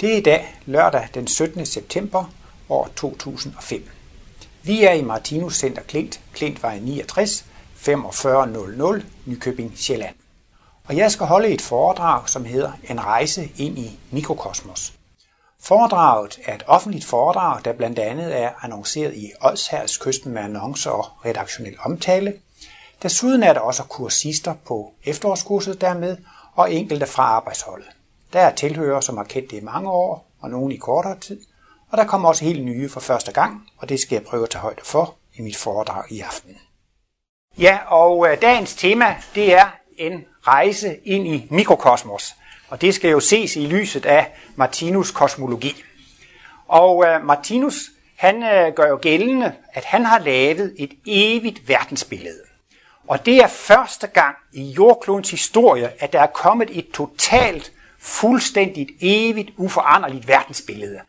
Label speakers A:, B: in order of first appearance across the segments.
A: Det er i dag lørdag den 17. september år 2005. Vi er i Martinus Center Klint, Klintvej 69, 4500, Nykøbing, Sjælland. Og jeg skal holde et foredrag, som hedder En rejse ind i mikrokosmos. Foredraget er et offentligt foredrag, der blandt andet er annonceret i Odshærs kysten med annoncer og redaktionel omtale. Desuden er der også kursister på efterårskurset dermed og enkelte fra arbejdsholdet. Der er tilhører, som har kendt det i mange år, og nogen i kortere tid. Og der kommer også helt nye for første gang, og det skal jeg prøve at tage højde for i mit foredrag i aften. Ja, og øh, dagens tema, det er en rejse ind i mikrokosmos. Og det skal jo ses i lyset af Martinus kosmologi. Og øh, Martinus, han øh, gør jo gældende, at han har lavet et evigt verdensbillede. Og det er første gang i jordklodens historie, at der er kommet et totalt fuldstændigt, evigt, uforanderligt verdensbillede.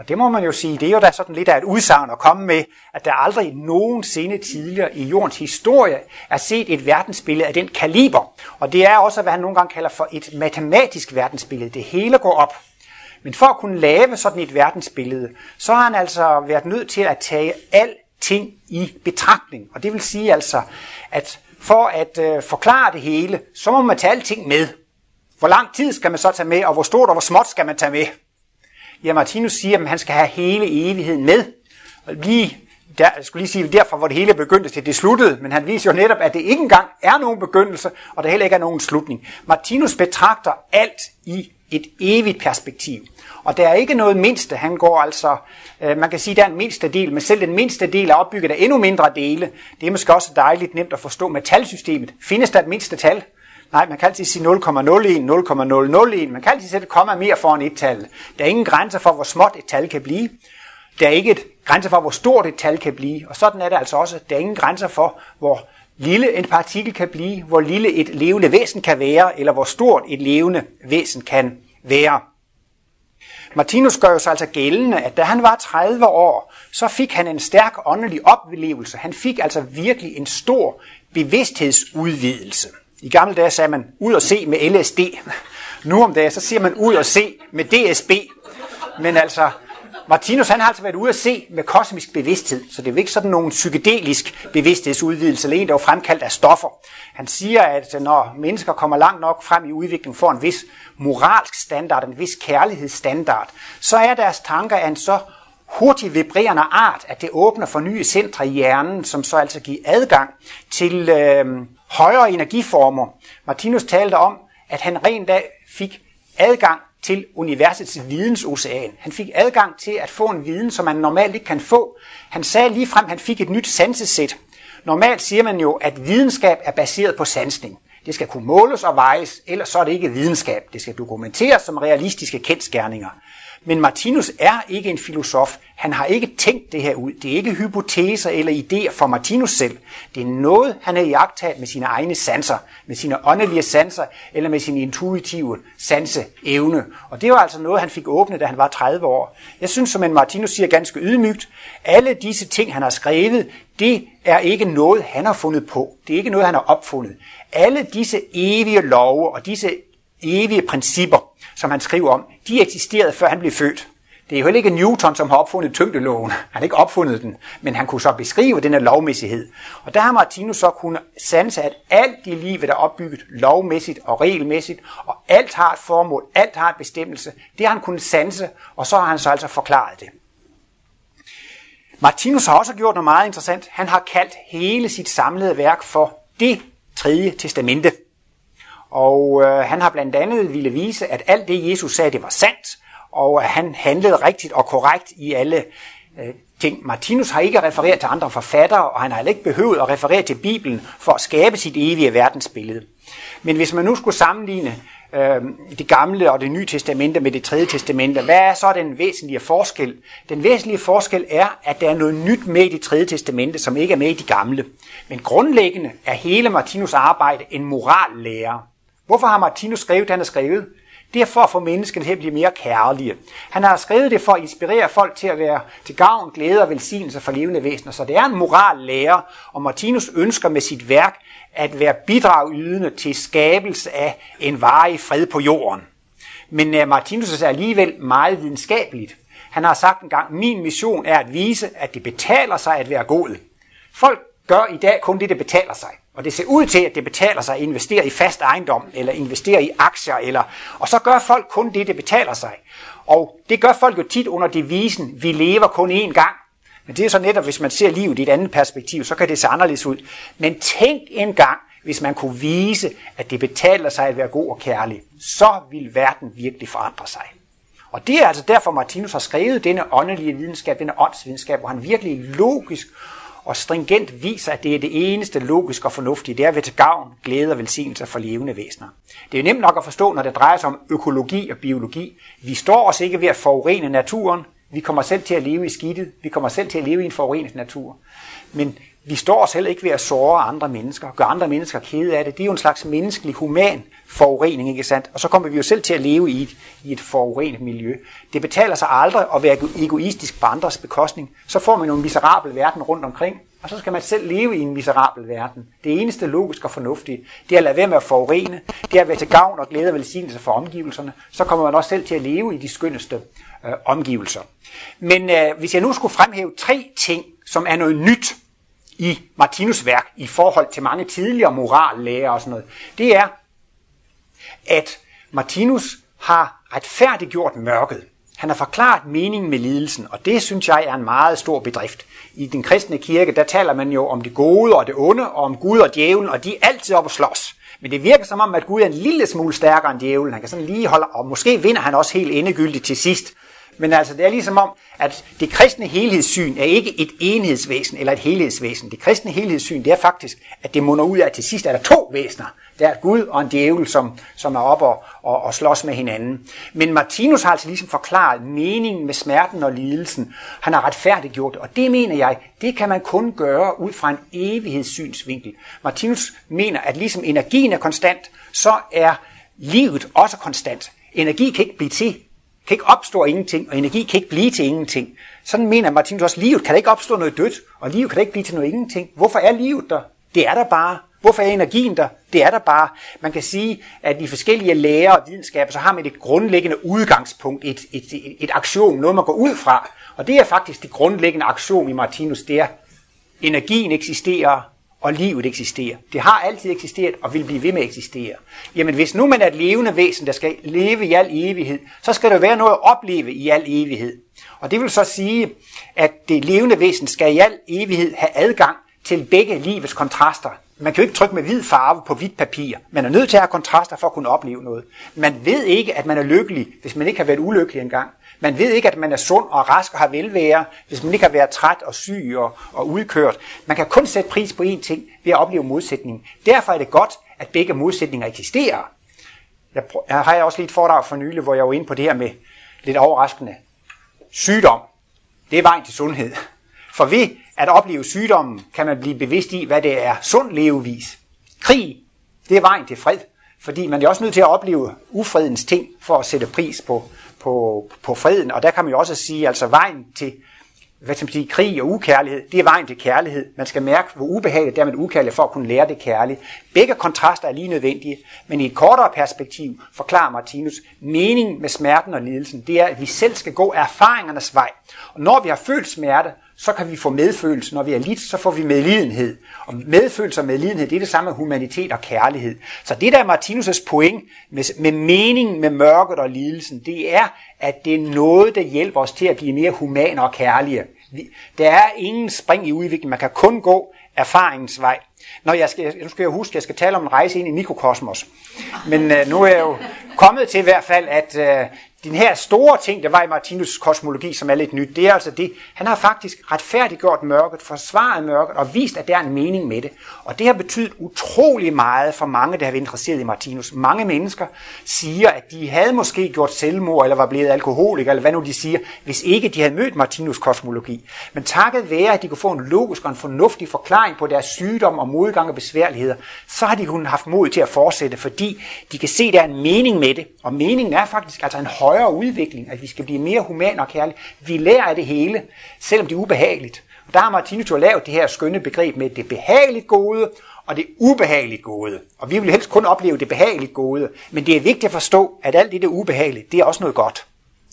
A: Og det må man jo sige, det er jo da sådan lidt af et udsagn at komme med, at der aldrig nogensinde tidligere i jordens historie er set et verdensbillede af den kaliber. Og det er også, hvad han nogle gange kalder for et matematisk verdensbillede. Det hele går op. Men for at kunne lave sådan et verdensbillede, så har han altså været nødt til at tage alting i betragtning. Og det vil sige altså, at for at øh, forklare det hele, så må man tage alting med. Hvor lang tid skal man så tage med, og hvor stort og hvor småt skal man tage med? Ja, Martinus siger, at han skal have hele evigheden med. Og lige der, jeg skulle lige sige, derfor hvor det hele begyndte til det sluttede, men han viser jo netop, at det ikke engang er nogen begyndelse, og der heller ikke er nogen slutning. Martinus betragter alt i et evigt perspektiv. Og der er ikke noget mindste, han går altså, øh, man kan sige, der er en mindste del, men selv den mindste del er opbygget af endnu mindre dele. Det er måske også dejligt nemt at forstå med talsystemet. Findes der et mindste tal? Nej, man kan altid sige 0,01, 0,001. Man kan altid sætte komma mere foran et tal. Der er ingen grænser for, hvor småt et tal kan blive. Der er ikke et grænser for, hvor stort et tal kan blive. Og sådan er det altså også. Der er ingen grænser for, hvor lille en partikel kan blive, hvor lille et levende væsen kan være, eller hvor stort et levende væsen kan være. Martinus gør jo sig altså gældende, at da han var 30 år, så fik han en stærk åndelig oplevelse. Han fik altså virkelig en stor bevidsthedsudvidelse. I gamle dage sagde man ud og se med LSD. Nu om dagen, så siger man ud og se med DSB. Men altså, Martinus han har altså været ude at se med kosmisk bevidsthed, så det er jo ikke sådan nogen psykedelisk bevidsthedsudvidelse, eller en, der er fremkaldt af stoffer. Han siger, at når mennesker kommer langt nok frem i udviklingen for en vis moralsk standard, en vis kærlighedsstandard, så er deres tanker af en så hurtig vibrerende art, at det åbner for nye centre i hjernen, som så altså giver adgang til øh, højere energiformer. Martinus talte om, at han rent dag fik adgang til universets vidensocean. Han fik adgang til at få en viden, som man normalt ikke kan få. Han sagde lige frem, at han fik et nyt sansesæt. Normalt siger man jo, at videnskab er baseret på sansning. Det skal kunne måles og vejes, ellers så er det ikke videnskab. Det skal dokumenteres som realistiske kendskærninger. Men Martinus er ikke en filosof. Han har ikke tænkt det her ud. Det er ikke hypoteser eller idéer for Martinus selv. Det er noget, han har iagtaget med sine egne sanser, med sine åndelige sanser, eller med sin intuitive sanseevne. Og det var altså noget, han fik åbnet, da han var 30 år. Jeg synes, som en Martinus siger ganske ydmygt, alle disse ting, han har skrevet, det er ikke noget, han har fundet på. Det er ikke noget, han har opfundet. Alle disse evige love og disse evige principper, som han skriver om, de eksisterede før han blev født. Det er jo heller ikke Newton, som har opfundet tyngdeloven. Han har ikke opfundet den, men han kunne så beskrive den her lovmæssighed. Og der har Martinus så kunnet sanse, at alt i livet er opbygget lovmæssigt og regelmæssigt, og alt har et formål, alt har et bestemmelse. Det har han kunnet sanse, og så har han så altså forklaret det. Martinus har også gjort noget meget interessant. Han har kaldt hele sit samlede værk for det tredje testamente. Og øh, han har blandt andet ville vise, at alt det, Jesus sagde, det var sandt, og at han handlede rigtigt og korrekt i alle øh, ting. Martinus har ikke refereret til andre forfattere, og han har heller ikke behøvet at referere til Bibelen for at skabe sit evige verdensbillede. Men hvis man nu skulle sammenligne øh, det gamle og det nye testamente med det tredje testamente, hvad er så den væsentlige forskel? Den væsentlige forskel er, at der er noget nyt med i det tredje testamente, som ikke er med i de gamle. Men grundlæggende er hele Martinus arbejde en morallærer. Hvorfor har Martinus skrevet det, han har skrevet? Det er for at få menneskene til at blive mere kærlige. Han har skrevet det for at inspirere folk til at være til gavn, glæde og velsignelse for levende væsener. Så det er en morallærer, og Martinus ønsker med sit værk at være bidragydende til skabelse af en varig fred på jorden. Men øh, Martinus er alligevel meget videnskabeligt. Han har sagt engang, min mission er at vise, at det betaler sig at være god. Folk gør i dag kun det, det betaler sig. Og det ser ud til, at det betaler sig at investere i fast ejendom, eller investere i aktier, eller, og så gør folk kun det, der betaler sig. Og det gør folk jo tit under devisen, vi lever kun én gang. Men det er så netop, hvis man ser livet i et andet perspektiv, så kan det se anderledes ud. Men tænk en gang, hvis man kunne vise, at det betaler sig at være god og kærlig, så vil verden virkelig forandre sig. Og det er altså derfor, Martinus har skrevet denne åndelige videnskab, denne åndsvidenskab, hvor han virkelig logisk og stringent viser, at det er det eneste logiske og fornuftige. Det er ved til gavn, glæde og velsignelse for levende væsener. Det er nemt nok at forstå, når det drejer sig om økologi og biologi. Vi står os ikke ved at forurene naturen. Vi kommer selv til at leve i skidtet. Vi kommer selv til at leve i en forurenet natur. Men vi står os heller ikke ved at såre andre mennesker, gøre andre mennesker kede af det. Det er jo en slags menneskelig, human forurening, ikke sandt? Og så kommer vi jo selv til at leve i et, i et forurenet miljø. Det betaler sig aldrig at være egoistisk på andres bekostning. Så får man jo en miserabel verden rundt omkring, og så skal man selv leve i en miserabel verden. Det eneste logisk og fornuftige, det er at lade være med at forurene, det er at være til gavn og glæde og velsignelse for omgivelserne. Så kommer man også selv til at leve i de skønneste øh, omgivelser. Men øh, hvis jeg nu skulle fremhæve tre ting, som er noget nyt i Martinus værk i forhold til mange tidligere morallæger og sådan noget, det er, at Martinus har retfærdiggjort mørket. Han har forklaret meningen med lidelsen, og det synes jeg er en meget stor bedrift. I den kristne kirke, der taler man jo om det gode og det onde, og om Gud og djævlen, og de er altid op og slås. Men det virker som om, at Gud er en lille smule stærkere end djævlen. Han kan sådan lige holde, og måske vinder han også helt endegyldigt til sidst. Men altså, det er ligesom om, at det kristne helhedssyn er ikke et enhedsvæsen eller et helhedsvæsen. Det kristne helhedssyn, det er faktisk, at det munder ud af, at til sidst er der to væsener. Der er Gud og en djævel, som, som er oppe og, og, og slås med hinanden. Men Martinus har altså ligesom forklaret meningen med smerten og lidelsen. Han har retfærdiggjort det, og det mener jeg, det kan man kun gøre ud fra en evighedssynsvinkel. Martinus mener, at ligesom energien er konstant, så er livet også konstant. Energi kan ikke blive til kan ikke opstå ingenting, og energi kan ikke blive til ingenting. Sådan mener Martinus også, livet kan ikke opstå noget dødt, og livet kan ikke blive til noget ingenting. Hvorfor er livet der? Det er der bare. Hvorfor er energien der? Det er der bare. Man kan sige, at i forskellige lærer og videnskaber, så har man et grundlæggende udgangspunkt, et, et, et, et aktion, noget man går ud fra. Og det er faktisk det grundlæggende aktion i Martinus, det er, energien eksisterer, og livet eksisterer. Det har altid eksisteret og vil blive ved med at eksistere. Jamen hvis nu man er et levende væsen, der skal leve i al evighed, så skal der være noget at opleve i al evighed. Og det vil så sige, at det levende væsen skal i al evighed have adgang til begge livets kontraster. Man kan jo ikke trykke med hvid farve på hvidt papir. Man er nødt til at have kontraster for at kunne opleve noget. Man ved ikke, at man er lykkelig, hvis man ikke har været ulykkelig engang. Man ved ikke, at man er sund og rask og har velvære, hvis man ikke har været træt og syg og, og udkørt. Man kan kun sætte pris på én ting ved at opleve modsætning. Derfor er det godt, at begge modsætninger eksisterer. Jeg, jeg har også lige et foredrag for nylig, hvor jeg var inde på det her med lidt overraskende sygdom. Det er vejen til sundhed. For ved at opleve sygdommen, kan man blive bevidst i, hvad det er sund levevis. Krig, det er vejen til fred. Fordi man er også nødt til at opleve ufredens ting for at sætte pris på, på, på freden. Og der kan man jo også sige, altså vejen til hvad skal man sige, krig og ukærlighed, det er vejen til kærlighed. Man skal mærke, hvor ubehageligt det er med ukærlighed for at kunne lære det kærlige. Begge kontraster er lige nødvendige, men i et kortere perspektiv forklarer Martinus, meningen med smerten og lidelsen, det er, at vi selv skal gå erfaringernes vej. Og når vi har følt smerte, så kan vi få medfølelse. Når vi er lidt, så får vi medlidenhed. Og medfølelse og medlidenhed, det er det samme med humanitet og kærlighed. Så det der er Martinus' point med, med meningen med mørket og lidelsen, det er, at det er noget, der hjælper os til at blive mere humane og kærlige. Der er ingen spring i udviklingen. Man kan kun gå erfaringens vej. Når jeg skal, nu skal jeg huske, at jeg skal tale om en rejse ind i mikrokosmos. Men øh, nu er jeg jo kommet til i hvert fald, at øh, den her store ting, der var i Martinus kosmologi, som er lidt nyt, det er altså det, han har faktisk retfærdiggjort mørket, forsvaret mørket og vist, at der er en mening med det. Og det har betydet utrolig meget for mange, der har været interesseret i Martinus. Mange mennesker siger, at de havde måske gjort selvmord, eller var blevet alkoholikere, eller hvad nu de siger, hvis ikke de havde mødt Martinus kosmologi. Men takket være, at de kunne få en logisk og en fornuftig forklaring på deres sygdom og modgang og besværligheder, så har de kun haft mod til at fortsætte, fordi de kan se, at der er en mening med det. Og meningen er faktisk altså en højere udvikling, at vi skal blive mere human og kærlige. Vi lærer af det hele, selvom det er ubehageligt. Og der har Martinus jo lavet det her skønne begreb med det behageligt gode, og det ubehageligt gode. Og vi vil helst kun opleve det behageligt gode, men det er vigtigt at forstå, at alt det der ubehageligt, det er også noget godt,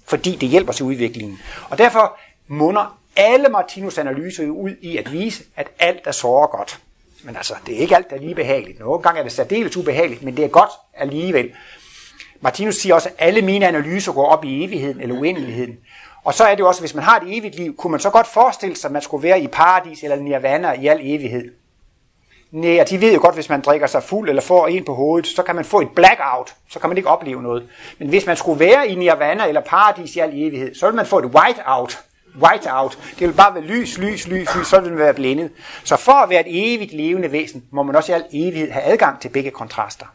A: fordi det hjælper til udviklingen. Og derfor munder alle Martinus analyser ud i at vise, at alt er såre godt. Men altså, det er ikke alt, der er lige behageligt. Nogle gange er det særdeles ubehageligt, men det er godt alligevel. Martinus siger også, at alle mine analyser går op i evigheden eller uendeligheden. Og så er det jo også, hvis man har et evigt liv, kunne man så godt forestille sig, at man skulle være i paradis eller nirvana i al evighed. Nej, og de ved jo godt, hvis man drikker sig fuld eller får en på hovedet, så kan man få et blackout, så kan man ikke opleve noget. Men hvis man skulle være i nirvana eller paradis i al evighed, så ville man få et whiteout. Whiteout. Det vil bare være lys, lys, lys, lys, så ville man være blændet. Så for at være et evigt levende væsen, må man også i al evighed have adgang til begge kontraster.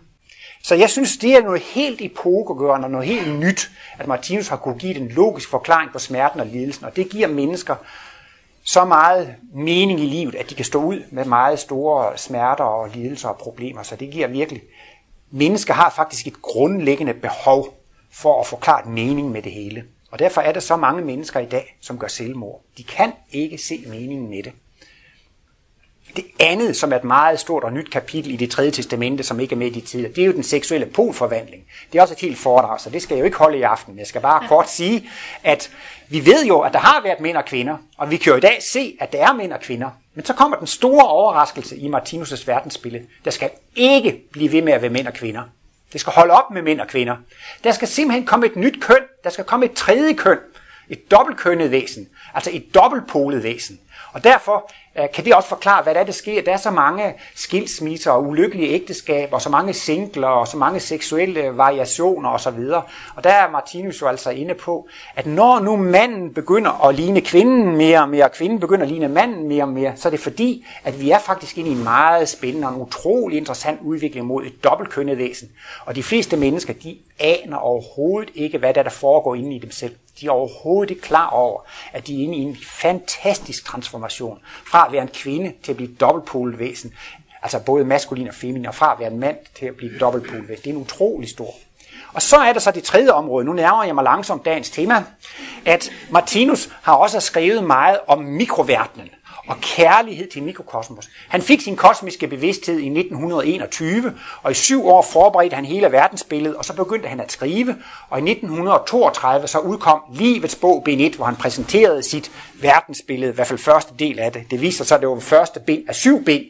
A: Så jeg synes, det er noget helt epokegørende og noget helt nyt, at Martinus har kunne give den logisk forklaring på smerten og lidelsen, og det giver mennesker så meget mening i livet, at de kan stå ud med meget store smerter og lidelser og problemer. Så det giver virkelig... Mennesker har faktisk et grundlæggende behov for at forklare mening med det hele. Og derfor er der så mange mennesker i dag, som gør selvmord. De kan ikke se meningen med det. Det andet, som er et meget stort og nyt kapitel i det tredje testamente, som ikke er med i de tider, det er jo den seksuelle polforvandling. Det er også et helt foredrag, så det skal jeg jo ikke holde i aften. Jeg skal bare kort sige, at vi ved jo, at der har været mænd og kvinder, og vi kan jo i dag se, at der er mænd og kvinder. Men så kommer den store overraskelse i Martinus' verdensbillede. Der skal ikke blive ved med at være mænd og kvinder. Det skal holde op med mænd og kvinder. Der skal simpelthen komme et nyt køn. Der skal komme et tredje køn. Et dobbeltkønnet væsen. Altså et dobbeltpolet væsen. Og derfor øh, kan det også forklare, hvad der, er, der sker? Der er så mange skilsmisser og ulykkelige ægteskaber, og så mange singler, og så mange seksuelle variationer osv. Og der er Martinus jo altså inde på, at når nu manden begynder at ligne kvinden mere og mere, og kvinden begynder at ligne manden mere og mere, så er det fordi, at vi er faktisk inde i en meget spændende og en utrolig interessant udvikling mod et dobbeltkønnet væsen. Og de fleste mennesker, de aner overhovedet ikke, hvad der, der foregår inde i dem selv. De er overhovedet ikke klar over, at de er inde i en fantastisk transformation. Fra at være en kvinde til at blive et dobbeltpolet væsen. Altså både maskulin og feminin. Og fra at være en mand til at blive et dobbeltpolet væsen. Det er en utrolig stor. Og så er der så det tredje område. Nu nærmer jeg mig langsomt dagens tema. At Martinus har også skrevet meget om mikroverdenen og kærlighed til mikrokosmos. Han fik sin kosmiske bevidsthed i 1921, og i syv år forberedte han hele verdensbilledet, og så begyndte han at skrive, og i 1932 så udkom Livets bog, bind 1, hvor han præsenterede sit verdensbillede, i hvert fald første del af det. Det viser sig, at det var første bind af syv bind.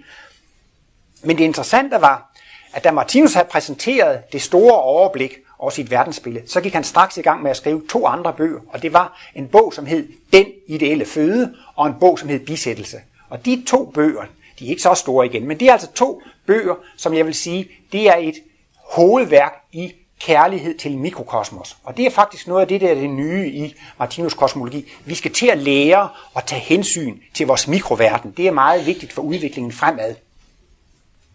A: Men det interessante var, at da Martinus havde præsenteret det store overblik og sit verdensbillede, så gik han straks i gang med at skrive to andre bøger, og det var en bog, som hed Den ideelle føde, og en bog, som hed Bisættelse. Og de to bøger, de er ikke så store igen, men det er altså to bøger, som jeg vil sige, det er et hovedværk i kærlighed til mikrokosmos. Og det er faktisk noget af det, der er det nye i Martinus kosmologi. Vi skal til at lære at tage hensyn til vores mikroverden. Det er meget vigtigt for udviklingen fremad.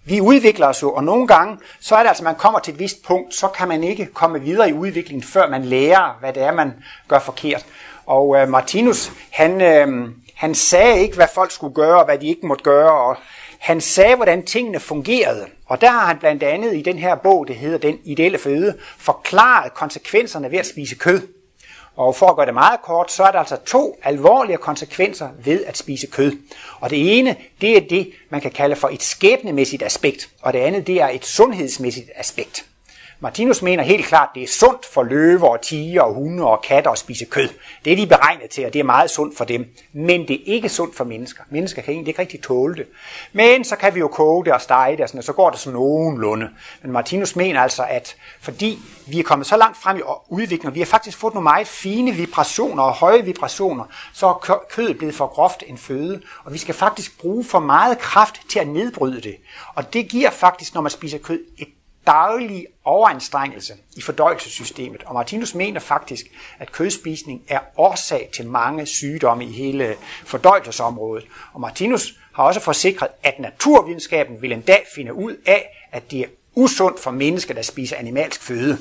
A: Vi udvikler os jo, og nogle gange, så er det altså, at man kommer til et vist punkt, så kan man ikke komme videre i udviklingen, før man lærer, hvad det er, man gør forkert. Og øh, Martinus, han, øh, han sagde ikke, hvad folk skulle gøre, og hvad de ikke måtte gøre, og han sagde, hvordan tingene fungerede. Og der har han blandt andet i den her bog, det hedder Den ideelle føde, forklaret konsekvenserne ved at spise kød. Og for at gøre det meget kort, så er der altså to alvorlige konsekvenser ved at spise kød. Og det ene, det er det, man kan kalde for et skæbnemæssigt aspekt, og det andet, det er et sundhedsmæssigt aspekt. Martinus mener helt klart, at det er sundt for løver og tiger og hunde og katter at spise kød. Det er de beregnet til, og det er meget sundt for dem. Men det er ikke sundt for mennesker. Mennesker kan egentlig ikke rigtig tåle det. Men så kan vi jo koge det og stege det, og, sådan, og så går det sådan nogenlunde. Men Martinus mener altså, at fordi vi er kommet så langt frem i udviklingen, og vi har faktisk fået nogle meget fine vibrationer og høje vibrationer, så er kødet blevet for groft en føde, og vi skal faktisk bruge for meget kraft til at nedbryde det. Og det giver faktisk, når man spiser kød, et daglig overanstrengelse i fordøjelsessystemet. Og Martinus mener faktisk, at kødspisning er årsag til mange sygdomme i hele fordøjelsesområdet. Og Martinus har også forsikret, at naturvidenskaben vil en dag finde ud af, at det er usundt for mennesker, der spiser animalsk føde.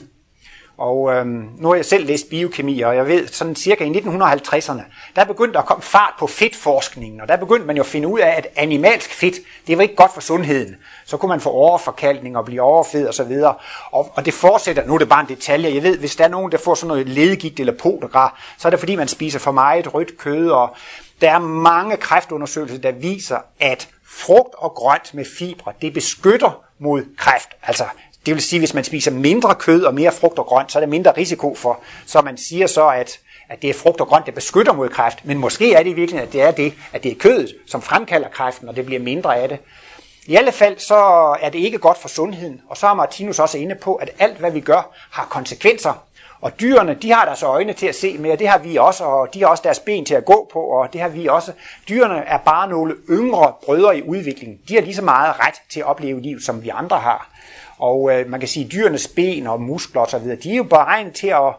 A: Og øhm, nu har jeg selv læst biokemi, og jeg ved, sådan cirka i 1950'erne, der begyndte at komme fart på fedtforskningen, og der begyndte man jo at finde ud af, at animalsk fedt, det var ikke godt for sundheden. Så kunne man få overforkalkning og blive overfed og så videre. Og, og det fortsætter, nu er det bare en detalje, jeg ved, hvis der er nogen, der får sådan noget ledegigt eller podagra, så er det fordi, man spiser for meget rødt kød, og der er mange kræftundersøgelser, der viser, at frugt og grønt med fibre, det beskytter mod kræft. Altså, det vil sige, hvis man spiser mindre kød og mere frugt og grønt, så er der mindre risiko for. Så man siger så, at, at det er frugt og grønt, der beskytter mod kræft. Men måske er det i virkeligheden, at det er det, at det er kødet, som fremkalder kræften, og det bliver mindre af det. I alle fald så er det ikke godt for sundheden. Og så er Martinus også inde på, at alt hvad vi gør har konsekvenser. Og dyrene, de har deres øjne til at se med, og det har vi også, og de har også deres ben til at gå på, og det har vi også. Dyrene er bare nogle yngre brødre i udviklingen. De har lige så meget ret til at opleve liv, som vi andre har. Og øh, man kan sige, at dyrenes ben og muskler osv., de er jo beregnet til at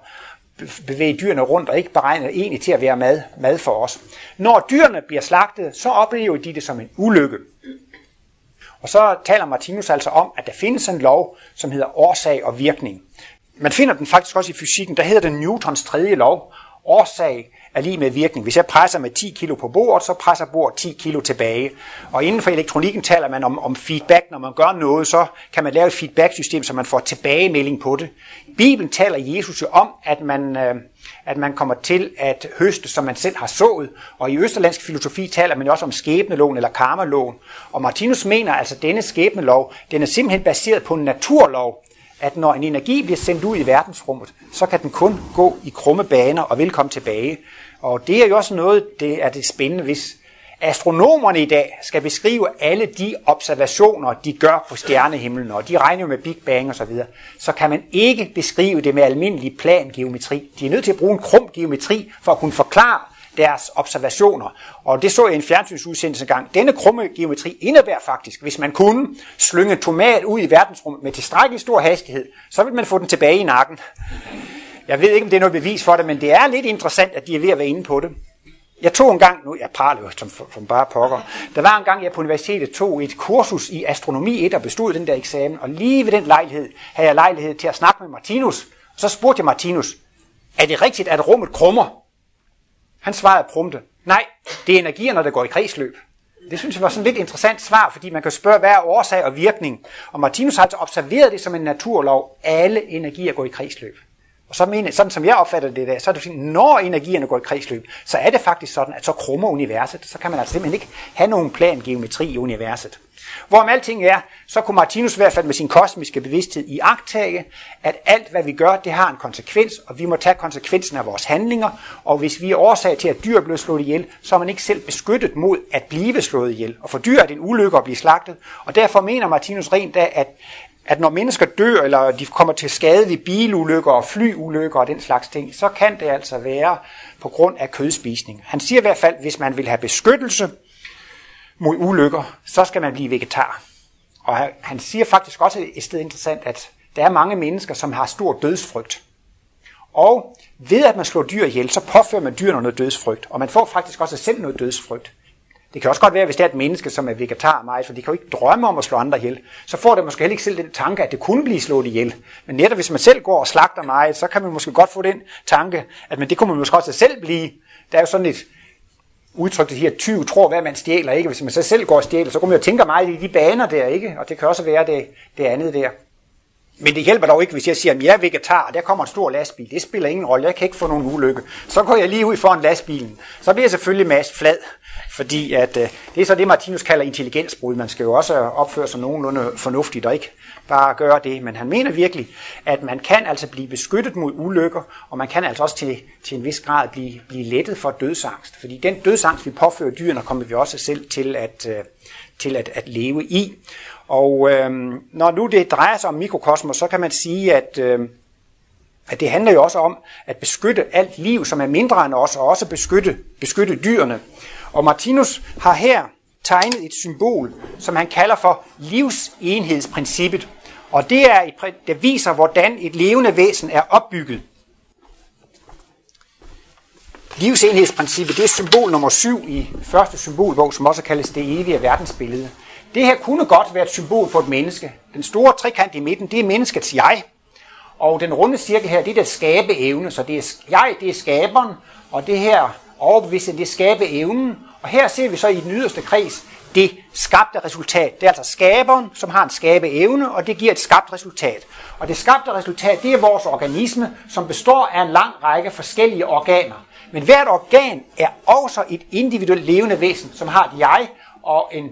A: bevæge dyrene rundt, og ikke beregnet egentlig til at være mad, mad for os. Når dyrene bliver slagtet, så oplever de det som en ulykke. Og så taler Martinus altså om, at der findes en lov, som hedder årsag og virkning. Man finder den faktisk også i fysikken, der hedder den Newtons tredje lov. Årsag er lige med virkning. Hvis jeg presser med 10 kilo på bordet, så presser bordet 10 kilo tilbage. Og inden for elektronikken taler man om, om feedback. Når man gør noget, så kan man lave et feedback-system, så man får tilbagemelding på det. Bibelen taler Jesus jo om, at man, øh, at man kommer til at høste, som man selv har sået. Og i østerlandsk filosofi taler man også om skæbneloven eller karmaloven. Og Martinus mener altså, at denne skæbnelov, den er simpelthen baseret på en naturlov, at når en energi bliver sendt ud i verdensrummet, så kan den kun gå i krumme baner og vil komme tilbage. Og det er jo også noget, det er det spændende, hvis astronomerne i dag skal beskrive alle de observationer, de gør på stjernehimlen, og de regner jo med Big Bang osv., så, videre, så kan man ikke beskrive det med almindelig plangeometri. De er nødt til at bruge en krum geometri for at kunne forklare deres observationer. Og det så jeg i en fjernsynsudsendelse gang. Denne krumme geometri indebærer faktisk, hvis man kunne slynge tomat ud i verdensrummet med tilstrækkelig stor hastighed, så vil man få den tilbage i nakken. Jeg ved ikke, om det er noget bevis for det, men det er lidt interessant, at de er ved at være inde på det. Jeg tog en gang, nu jeg praler jo som, som bare pokker, der var en gang, jeg på universitetet tog et kursus i astronomi 1 og bestod den der eksamen, og lige ved den lejlighed havde jeg lejlighed til at snakke med Martinus. Og så spurgte jeg Martinus, er det rigtigt, at rummet krummer? Han svarede prompte, nej, det er energierne, der går i kredsløb. Det synes jeg var sådan lidt interessant svar, fordi man kan spørge, hvad er årsag og virkning? Og Martinus har altså observeret det som en naturlov. Alle energier går i kredsløb. Og så mener, sådan som jeg opfatter det der, så er det sådan, når energierne går i kredsløb, så er det faktisk sådan, at så krummer universet. Så kan man altså simpelthen ikke have nogen plan geometri i universet. Hvorom alting er, så kunne Martinus i hvert fald med sin kosmiske bevidsthed i agtage, at alt hvad vi gør, det har en konsekvens, og vi må tage konsekvensen af vores handlinger, og hvis vi er årsag til, at dyr bliver slået ihjel, så er man ikke selv beskyttet mod at blive slået ihjel. Og for dyr er det en ulykke at blive slagtet, og derfor mener Martinus rent af, at, at når mennesker dør, eller de kommer til skade ved bilulykker og flyulykker og den slags ting, så kan det altså være på grund af kødspisning. Han siger i hvert fald, hvis man vil have beskyttelse mod ulykker, så skal man blive vegetar. Og han siger faktisk også et sted interessant, at der er mange mennesker, som har stor dødsfrygt. Og ved at man slår dyr ihjel, så påfører man dyrene noget dødsfrygt. Og man får faktisk også selv noget dødsfrygt. Det kan også godt være, hvis det er et menneske, som er vegetar meget, for de kan jo ikke drømme om at slå andre ihjel. Så får det måske heller ikke selv den tanke, at det kunne blive slået ihjel. Men netop hvis man selv går og slagter meget, så kan man måske godt få den tanke, at men det kunne man måske også selv blive. Der er jo sådan et udtryk, her, 20 tror, hvad man stjæler, ikke? Hvis man så selv går og stjæler, så kunne man jo tænke meget i de baner der, ikke? Og det kan også være det, det andet der. Men det hjælper dog ikke, hvis jeg siger, at jeg er vegetar, og der kommer en stor lastbil. Det spiller ingen rolle, jeg kan ikke få nogen ulykke. Så går jeg lige ud foran lastbilen. Så bliver jeg selvfølgelig mast flad, fordi at, øh, det er så det, Martinus kalder intelligensbrud. Man skal jo også opføre sig nogenlunde fornuftigt og ikke bare gøre det. Men han mener virkelig, at man kan altså blive beskyttet mod ulykker, og man kan altså også til, til en vis grad blive, blive lettet for dødsangst. Fordi den dødsangst, vi påfører dyrene, kommer vi også selv til at, øh, til at, at leve i. Og øh, når nu det drejer sig om mikrokosmos, så kan man sige, at, øh, at det handler jo også om at beskytte alt liv, som er mindre end os, og også beskytte, beskytte dyrene. Og Martinus har her tegnet et symbol, som han kalder for livsenhedsprincippet. Og det er et, det viser, hvordan et levende væsen er opbygget. Livsenhedsprincippet, det er symbol nummer 7 i første symbolbog, som også kaldes det evige verdensbillede. Det her kunne godt være et symbol på et menneske. Den store trekant i midten, det er menneskets jeg. Og den runde cirkel her, det er det skabe evne. Så det er jeg, det er skaberen, og det her overbevidsthed, det er skabe evnen. Og her ser vi så i den yderste kreds det skabte resultat. Det er altså skaberen, som har en skabe evne, og det giver et skabt resultat. Og det skabte resultat, det er vores organisme, som består af en lang række forskellige organer. Men hvert organ er også et individuelt levende væsen, som har et jeg og en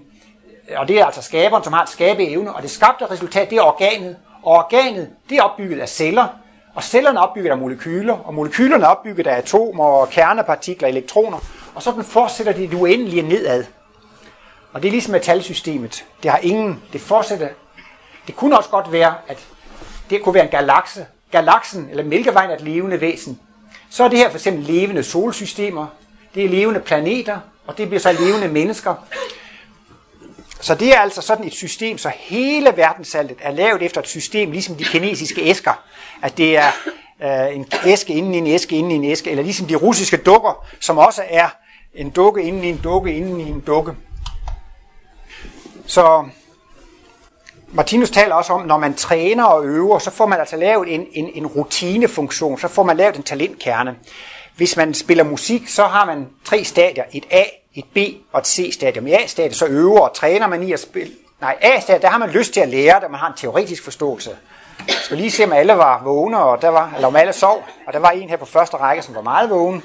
A: og det er altså skaberen, som har et skabeevne, og det skabte resultat, det er organet, og organet, det er opbygget af celler, og cellerne er opbygget af molekyler, og molekylerne er opbygget af atomer, og kernepartikler, elektroner, og sådan fortsætter det uendelige nedad. Og det er ligesom metalsystemet. Det har ingen, det fortsætter. Det kunne også godt være, at det kunne være en galakse. Galaksen, eller Mælkevejen, er et levende væsen. Så er det her for eksempel levende solsystemer, det er levende planeter, og det bliver så levende mennesker. Så det er altså sådan et system, så hele verdensaltet er lavet efter et system, ligesom de kinesiske æsker. At det er øh, en æske inden i en æske inden i en æske, eller ligesom de russiske dukker, som også er en dukke inden i en dukke inden i en dukke. Så Martinus taler også om, når man træner og øver, så får man altså lavet en, en, en rutinefunktion, så får man lavet en talentkerne. Hvis man spiller musik, så har man tre stadier, et A, et B og et C-stadium. I A-stadiet så øver og træner man i at spille. Nej, A-stadiet, der har man lyst til at lære det, man har en teoretisk forståelse. Jeg skal lige se, om alle var vågne, og der var, eller om alle sov, og der var en her på første række, som var meget vågen.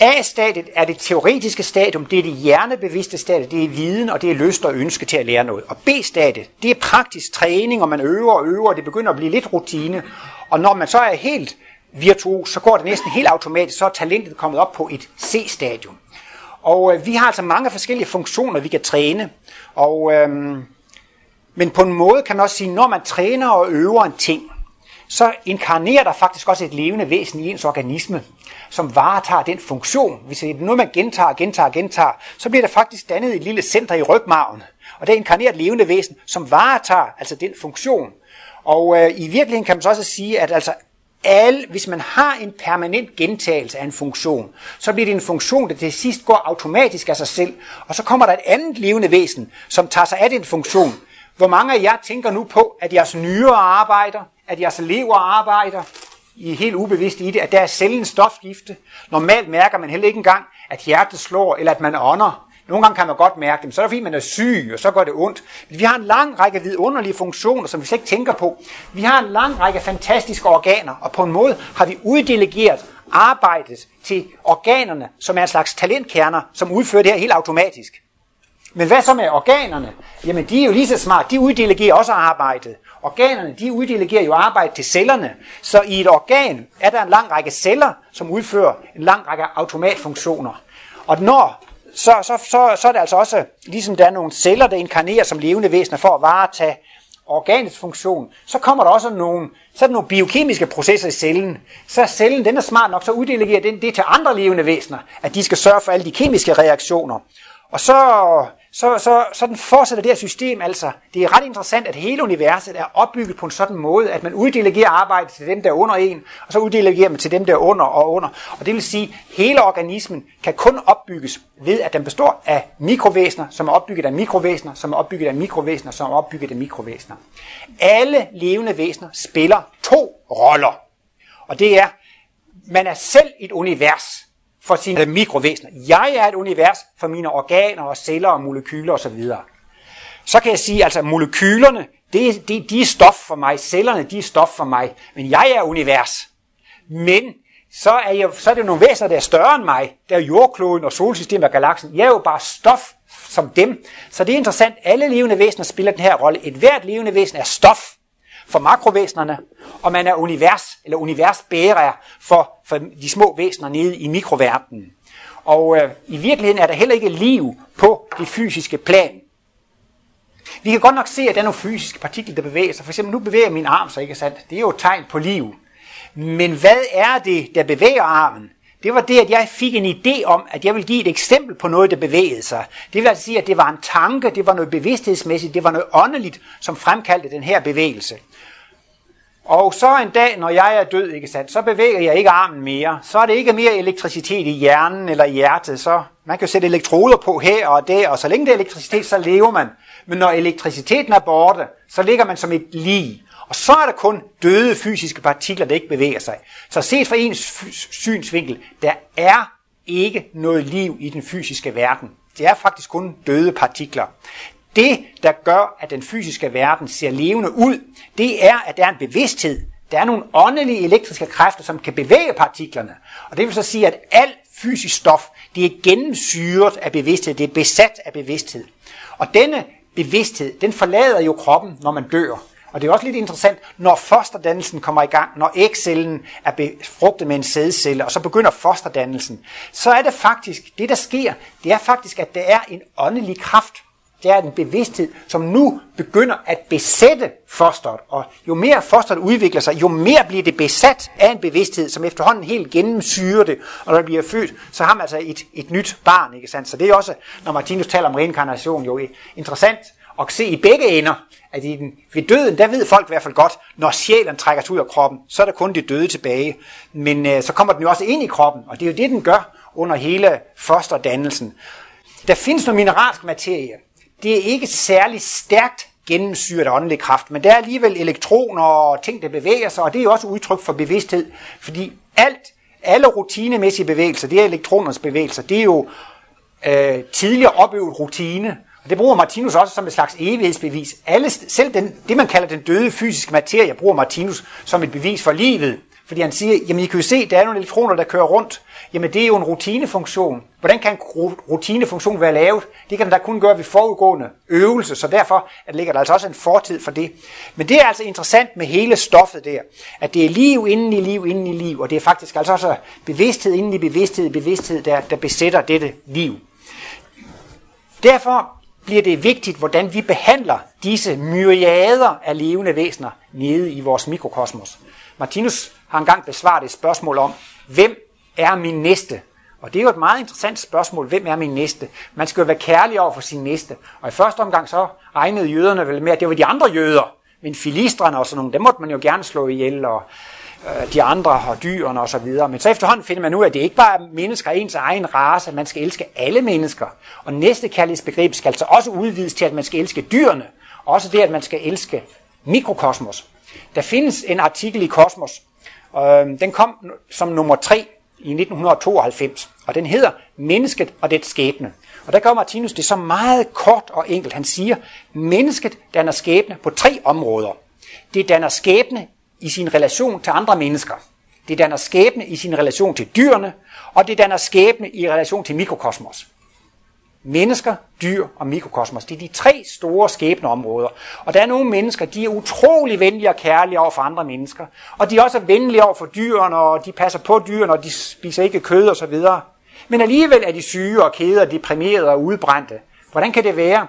A: A-stadiet er det teoretiske stadium, det er det hjernebevidste stadium, det er viden, og det er lyst og ønske til at lære noget. Og B-stadiet, det er praktisk træning, og man øver og øver, og det begynder at blive lidt rutine. Og når man så er helt virtuos, så går det næsten helt automatisk, så er talentet kommet op på et C-stadium. Og øh, vi har altså mange forskellige funktioner, vi kan træne. Og, øh, men på en måde kan man også sige, når man træner og øver en ting, så inkarnerer der faktisk også et levende væsen i ens organisme, som varetager den funktion. Hvis det er noget, man gentager, gentager, gentager, så bliver der faktisk dannet et lille center i rygmarven. Og det er et levende væsen, som varetager altså den funktion. Og øh, i virkeligheden kan man så også sige, at altså alle, hvis man har en permanent gentagelse af en funktion, så bliver det en funktion, der til sidst går automatisk af sig selv, og så kommer der et andet levende væsen, som tager sig af den funktion. Hvor mange af jer tænker nu på, at jeres nyere arbejder, at jeres lever arbejder, i er helt ubevidste i det, at der er cellen stofgifte. Normalt mærker man heller ikke engang, at hjertet slår, eller at man ånder. Nogle gange kan man godt mærke dem, så er det fordi, man er syg, og så går det ondt. Men vi har en lang række vidunderlige funktioner, som vi slet ikke tænker på. Vi har en lang række fantastiske organer, og på en måde har vi uddelegeret arbejdet til organerne, som er en slags talentkerner, som udfører det her helt automatisk. Men hvad så med organerne? Jamen, de er jo lige så smart. De uddelegerer også arbejdet. Organerne, de uddelegerer jo arbejde til cellerne. Så i et organ er der en lang række celler, som udfører en lang række automatfunktioner. Og når så, så, så, så er det altså også, ligesom der er nogle celler, der inkarnerer som levende væsener for at varetage organets funktion, så kommer der også nogle, så er der nogle biokemiske processer i cellen. Så er cellen, den er smart nok, så uddelegerer den det til andre levende væsener, at de skal sørge for alle de kemiske reaktioner. Og så så, så, så den fortsætter det her system altså. Det er ret interessant, at hele universet er opbygget på en sådan måde, at man uddelegerer arbejde til dem, der er under en, og så uddelegerer man til dem, der er under og under. Og det vil sige, at hele organismen kan kun opbygges ved, at den består af mikrovæsener, som er opbygget af mikrovæsener, som er opbygget af mikrovæsener, som er opbygget af mikrovæsener. Alle levende væsener spiller to roller. Og det er, man er selv et univers for sine mikrovæsener. Jeg er et univers for mine organer og celler og molekyler osv. Så kan jeg sige, altså molekylerne, det, det, de er stof for mig, cellerne, de er stof for mig, men jeg er univers. Men så er, jeg, så er det nogle væsener, der er større end mig. Der er jordkloden og solsystemet og galaksen. Jeg er jo bare stof som dem. Så det er interessant. Alle levende væsener spiller den her rolle. Et hvert levende væsen er stof for makrovæsenerne, og man er univers eller universbærer for, for de små væsener nede i mikroverdenen. Og øh, i virkeligheden er der heller ikke liv på det fysiske plan. Vi kan godt nok se, at der er nogle fysiske partikler, der bevæger sig. For eksempel nu bevæger min arm sig, ikke sandt? Det er jo et tegn på liv. Men hvad er det, der bevæger armen? Det var det, at jeg fik en idé om, at jeg ville give et eksempel på noget, der bevægede sig. Det vil altså sige, at det var en tanke, det var noget bevidsthedsmæssigt, det var noget åndeligt, som fremkaldte den her bevægelse. Og så en dag, når jeg er død, ikke sandt, så bevæger jeg ikke armen mere. Så er det ikke mere elektricitet i hjernen eller i hjertet. Så man kan sætte elektroder på her og der, og så længe det er elektricitet, så lever man. Men når elektriciteten er borte, så ligger man som et lig. Og så er der kun døde fysiske partikler, der ikke bevæger sig. Så set fra ens synsvinkel, der er ikke noget liv i den fysiske verden. Det er faktisk kun døde partikler. Det, der gør, at den fysiske verden ser levende ud, det er, at der er en bevidsthed. Der er nogle åndelige elektriske kræfter, som kan bevæge partiklerne. Og det vil så sige, at alt fysisk stof, det er gennemsyret af bevidsthed, det er besat af bevidsthed. Og denne bevidsthed, den forlader jo kroppen, når man dør. Og det er også lidt interessant, når fosterdannelsen kommer i gang, når ægcellen er befrugtet med en sædcelle, og så begynder fosterdannelsen, så er det faktisk, det der sker, det er faktisk, at der er en åndelig kraft, det er en bevidsthed, som nu begynder at besætte fosteret. Og jo mere fosteret udvikler sig, jo mere bliver det besat af en bevidsthed, som efterhånden helt gennemsyrer det. Og når det bliver født, så har man altså et, et nyt barn. Ikke sandt? Så det er også, når Martinus taler om reinkarnation, jo interessant at se i begge ender, at i den, ved døden, der ved folk i hvert fald godt, når sjælen trækker sig ud af kroppen, så er der kun det døde tilbage. Men øh, så kommer den jo også ind i kroppen, og det er jo det, den gør under hele fosterdannelsen. Der findes noget mineralsk materie, det er ikke særlig stærkt gennemsyret af åndelig kraft, men der er alligevel elektroner og ting, der bevæger sig, og det er også udtryk for bevidsthed, fordi alt, alle rutinemæssige bevægelser, det er elektronernes bevægelser, det er jo øh, tidligere opøvet rutine, og det bruger Martinus også som et slags evighedsbevis. Alle, selv den, det, man kalder den døde fysiske materie, bruger Martinus som et bevis for livet. Fordi han siger, jamen I kan jo se, der er nogle elektroner, der kører rundt. Jamen det er jo en rutinefunktion. Hvordan kan en rutinefunktion være lavet? Det kan den da kun gøre ved forudgående øvelse, så derfor at ligger der altså også en fortid for det. Men det er altså interessant med hele stoffet der, at det er liv inden i liv inden i liv, og det er faktisk altså også bevidsthed inden i bevidsthed bevidsthed, der, der besætter dette liv. Derfor bliver det vigtigt, hvordan vi behandler disse myriader af levende væsener nede i vores mikrokosmos. Martinus har engang besvaret et spørgsmål om, hvem er min næste? Og det er jo et meget interessant spørgsmål, hvem er min næste? Man skal jo være kærlig over for sin næste. Og i første omgang så regnede jøderne vel med, at det var de andre jøder. Men filistrene og sådan nogle, dem måtte man jo gerne slå ihjel, og øh, de andre og dyrene og så videre. Men så efterhånden finder man ud af, at det ikke bare er mennesker af ens egen race, man skal elske alle mennesker. Og næste kærlighedsbegreb skal så også udvides til, at man skal elske dyrene. Også det, at man skal elske mikrokosmos. Der findes en artikel i Kosmos, øh, den kom som nummer 3 i 1992, og den hedder Mennesket og det skæbne. Og der gør Martinus det så meget kort og enkelt. Han siger, mennesket danner skæbne på tre områder. Det danner skæbne i sin relation til andre mennesker. Det danner skæbne i sin relation til dyrene, og det danner skæbne i relation til mikrokosmos. Mennesker, dyr og mikrokosmos, det er de tre store skæbneområder. Og der er nogle mennesker, de er utrolig venlige og kærlige over for andre mennesker. Og de er også venlige over for dyrene, og de passer på dyrene, og de spiser ikke kød osv. Men alligevel er de syge og kede og deprimerede og udbrændte. Hvordan kan det være?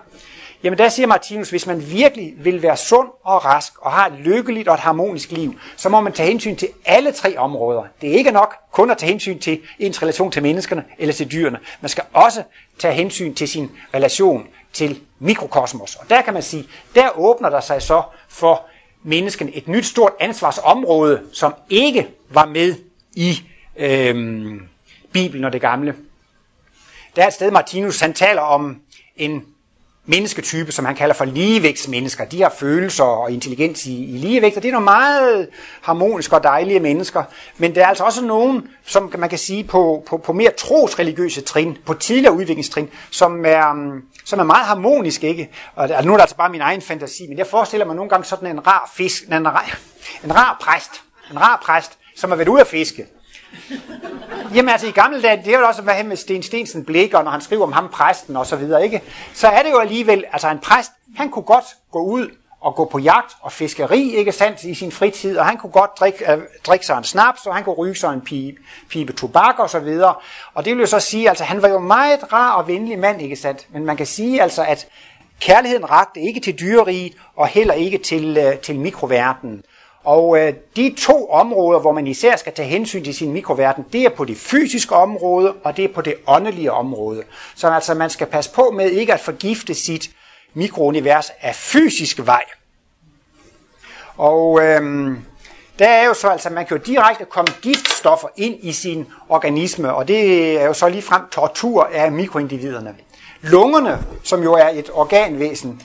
A: Jamen der siger Martinus, hvis man virkelig vil være sund og rask og har et lykkeligt og et harmonisk liv, så må man tage hensyn til alle tre områder. Det er ikke nok kun at tage hensyn til ens relation til menneskerne eller til dyrene. Man skal også tage hensyn til sin relation til mikrokosmos. Og der kan man sige, der åbner der sig så for mennesken et nyt stort ansvarsområde, som ikke var med i øhm, Bibelen og det gamle. Der er et sted, Martinus han taler om en mennesketype, som han kalder for ligevægtsmennesker. De har følelser og intelligens i, i ligevægt, og det er nogle meget harmoniske og dejlige mennesker. Men der er altså også nogen, som man kan sige på, på, på mere trosreligiøse trin, på tidligere udviklingstrin, som er, mm, som er meget harmoniske. Ikke? Og altså, nu er det altså bare min egen fantasi, men jeg forestiller mig nogle gange sådan en rar fisk, en rar, en rar præst, en rar præst, som har været ude at fiske. Jamen altså i gamle dage, det er jo også hvad med Sten Stensen blikker, når han skriver om ham præsten og så videre, ikke? Så er det jo alligevel, altså en præst, han kunne godt gå ud og gå på jagt og fiskeri, ikke sandt, i sin fritid, og han kunne godt drikke, øh, drikke sig en snaps, og han kunne ryge sig en pibe, pibe tobak og så videre. Og det vil jo så sige, altså han var jo meget rar og venlig mand, ikke sandt? Men man kan sige altså, at kærligheden rakte ikke til dyreriget, og heller ikke til, øh, til mikroverdenen. Og øh, de to områder, hvor man især skal tage hensyn til sin mikroverden, det er på det fysiske område, og det er på det åndelige område. Så altså man skal passe på med ikke at forgifte sit mikrounivers af fysisk vej. Og øh, der er jo så altså, man kan jo direkte komme giftstoffer ind i sin organisme, og det er jo så lige frem tortur af mikroindividerne. Lungerne, som jo er et organvæsen,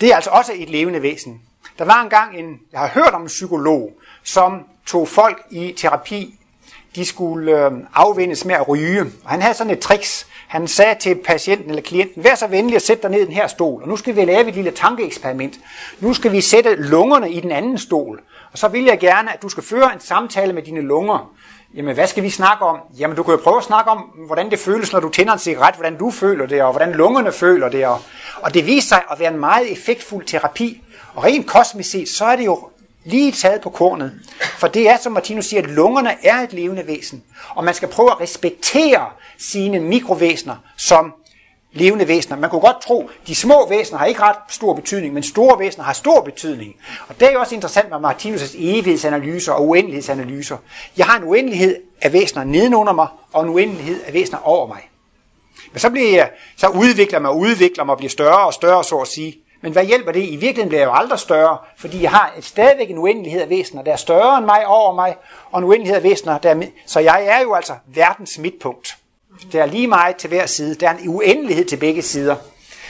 A: det er altså også et levende væsen. Der var engang en, jeg har hørt om en psykolog, som tog folk i terapi, de skulle øh, afvendes med at ryge. Og han havde sådan et tricks. Han sagde til patienten eller klienten, vær så venlig at sætte dig ned i den her stol, og nu skal vi lave et lille tankeeksperiment. Nu skal vi sætte lungerne i den anden stol, og så vil jeg gerne, at du skal føre en samtale med dine lunger. Jamen, hvad skal vi snakke om? Jamen, du kan jo prøve at snakke om, hvordan det føles, når du tænder en cigaret, hvordan du føler det, og hvordan lungerne føler det. Og, og det viste sig at være en meget effektfuld terapi. Og rent kosmisk set, så er det jo lige taget på kornet. For det er, som Martinus siger, at lungerne er et levende væsen. Og man skal prøve at respektere sine mikrovæsener som levende væsener. Man kunne godt tro, at de små væsener har ikke ret stor betydning, men store væsener har stor betydning. Og det er jo også interessant med Martinus' evighedsanalyser og uendelighedsanalyser. Jeg har en uendelighed af væsener nedenunder mig, og en uendelighed af væsener over mig. Men så, bliver jeg, så udvikler mig og udvikler mig og bliver større og større, så at sige. Men hvad hjælper det? I virkeligheden bliver jeg jo aldrig større, fordi jeg har et, stadigvæk en uendelighed af væsener, der er større end mig over mig, og en uendelighed af væsener, der er, så jeg er jo altså verdens midtpunkt. Der er lige meget til hver side. Der er en uendelighed til begge sider.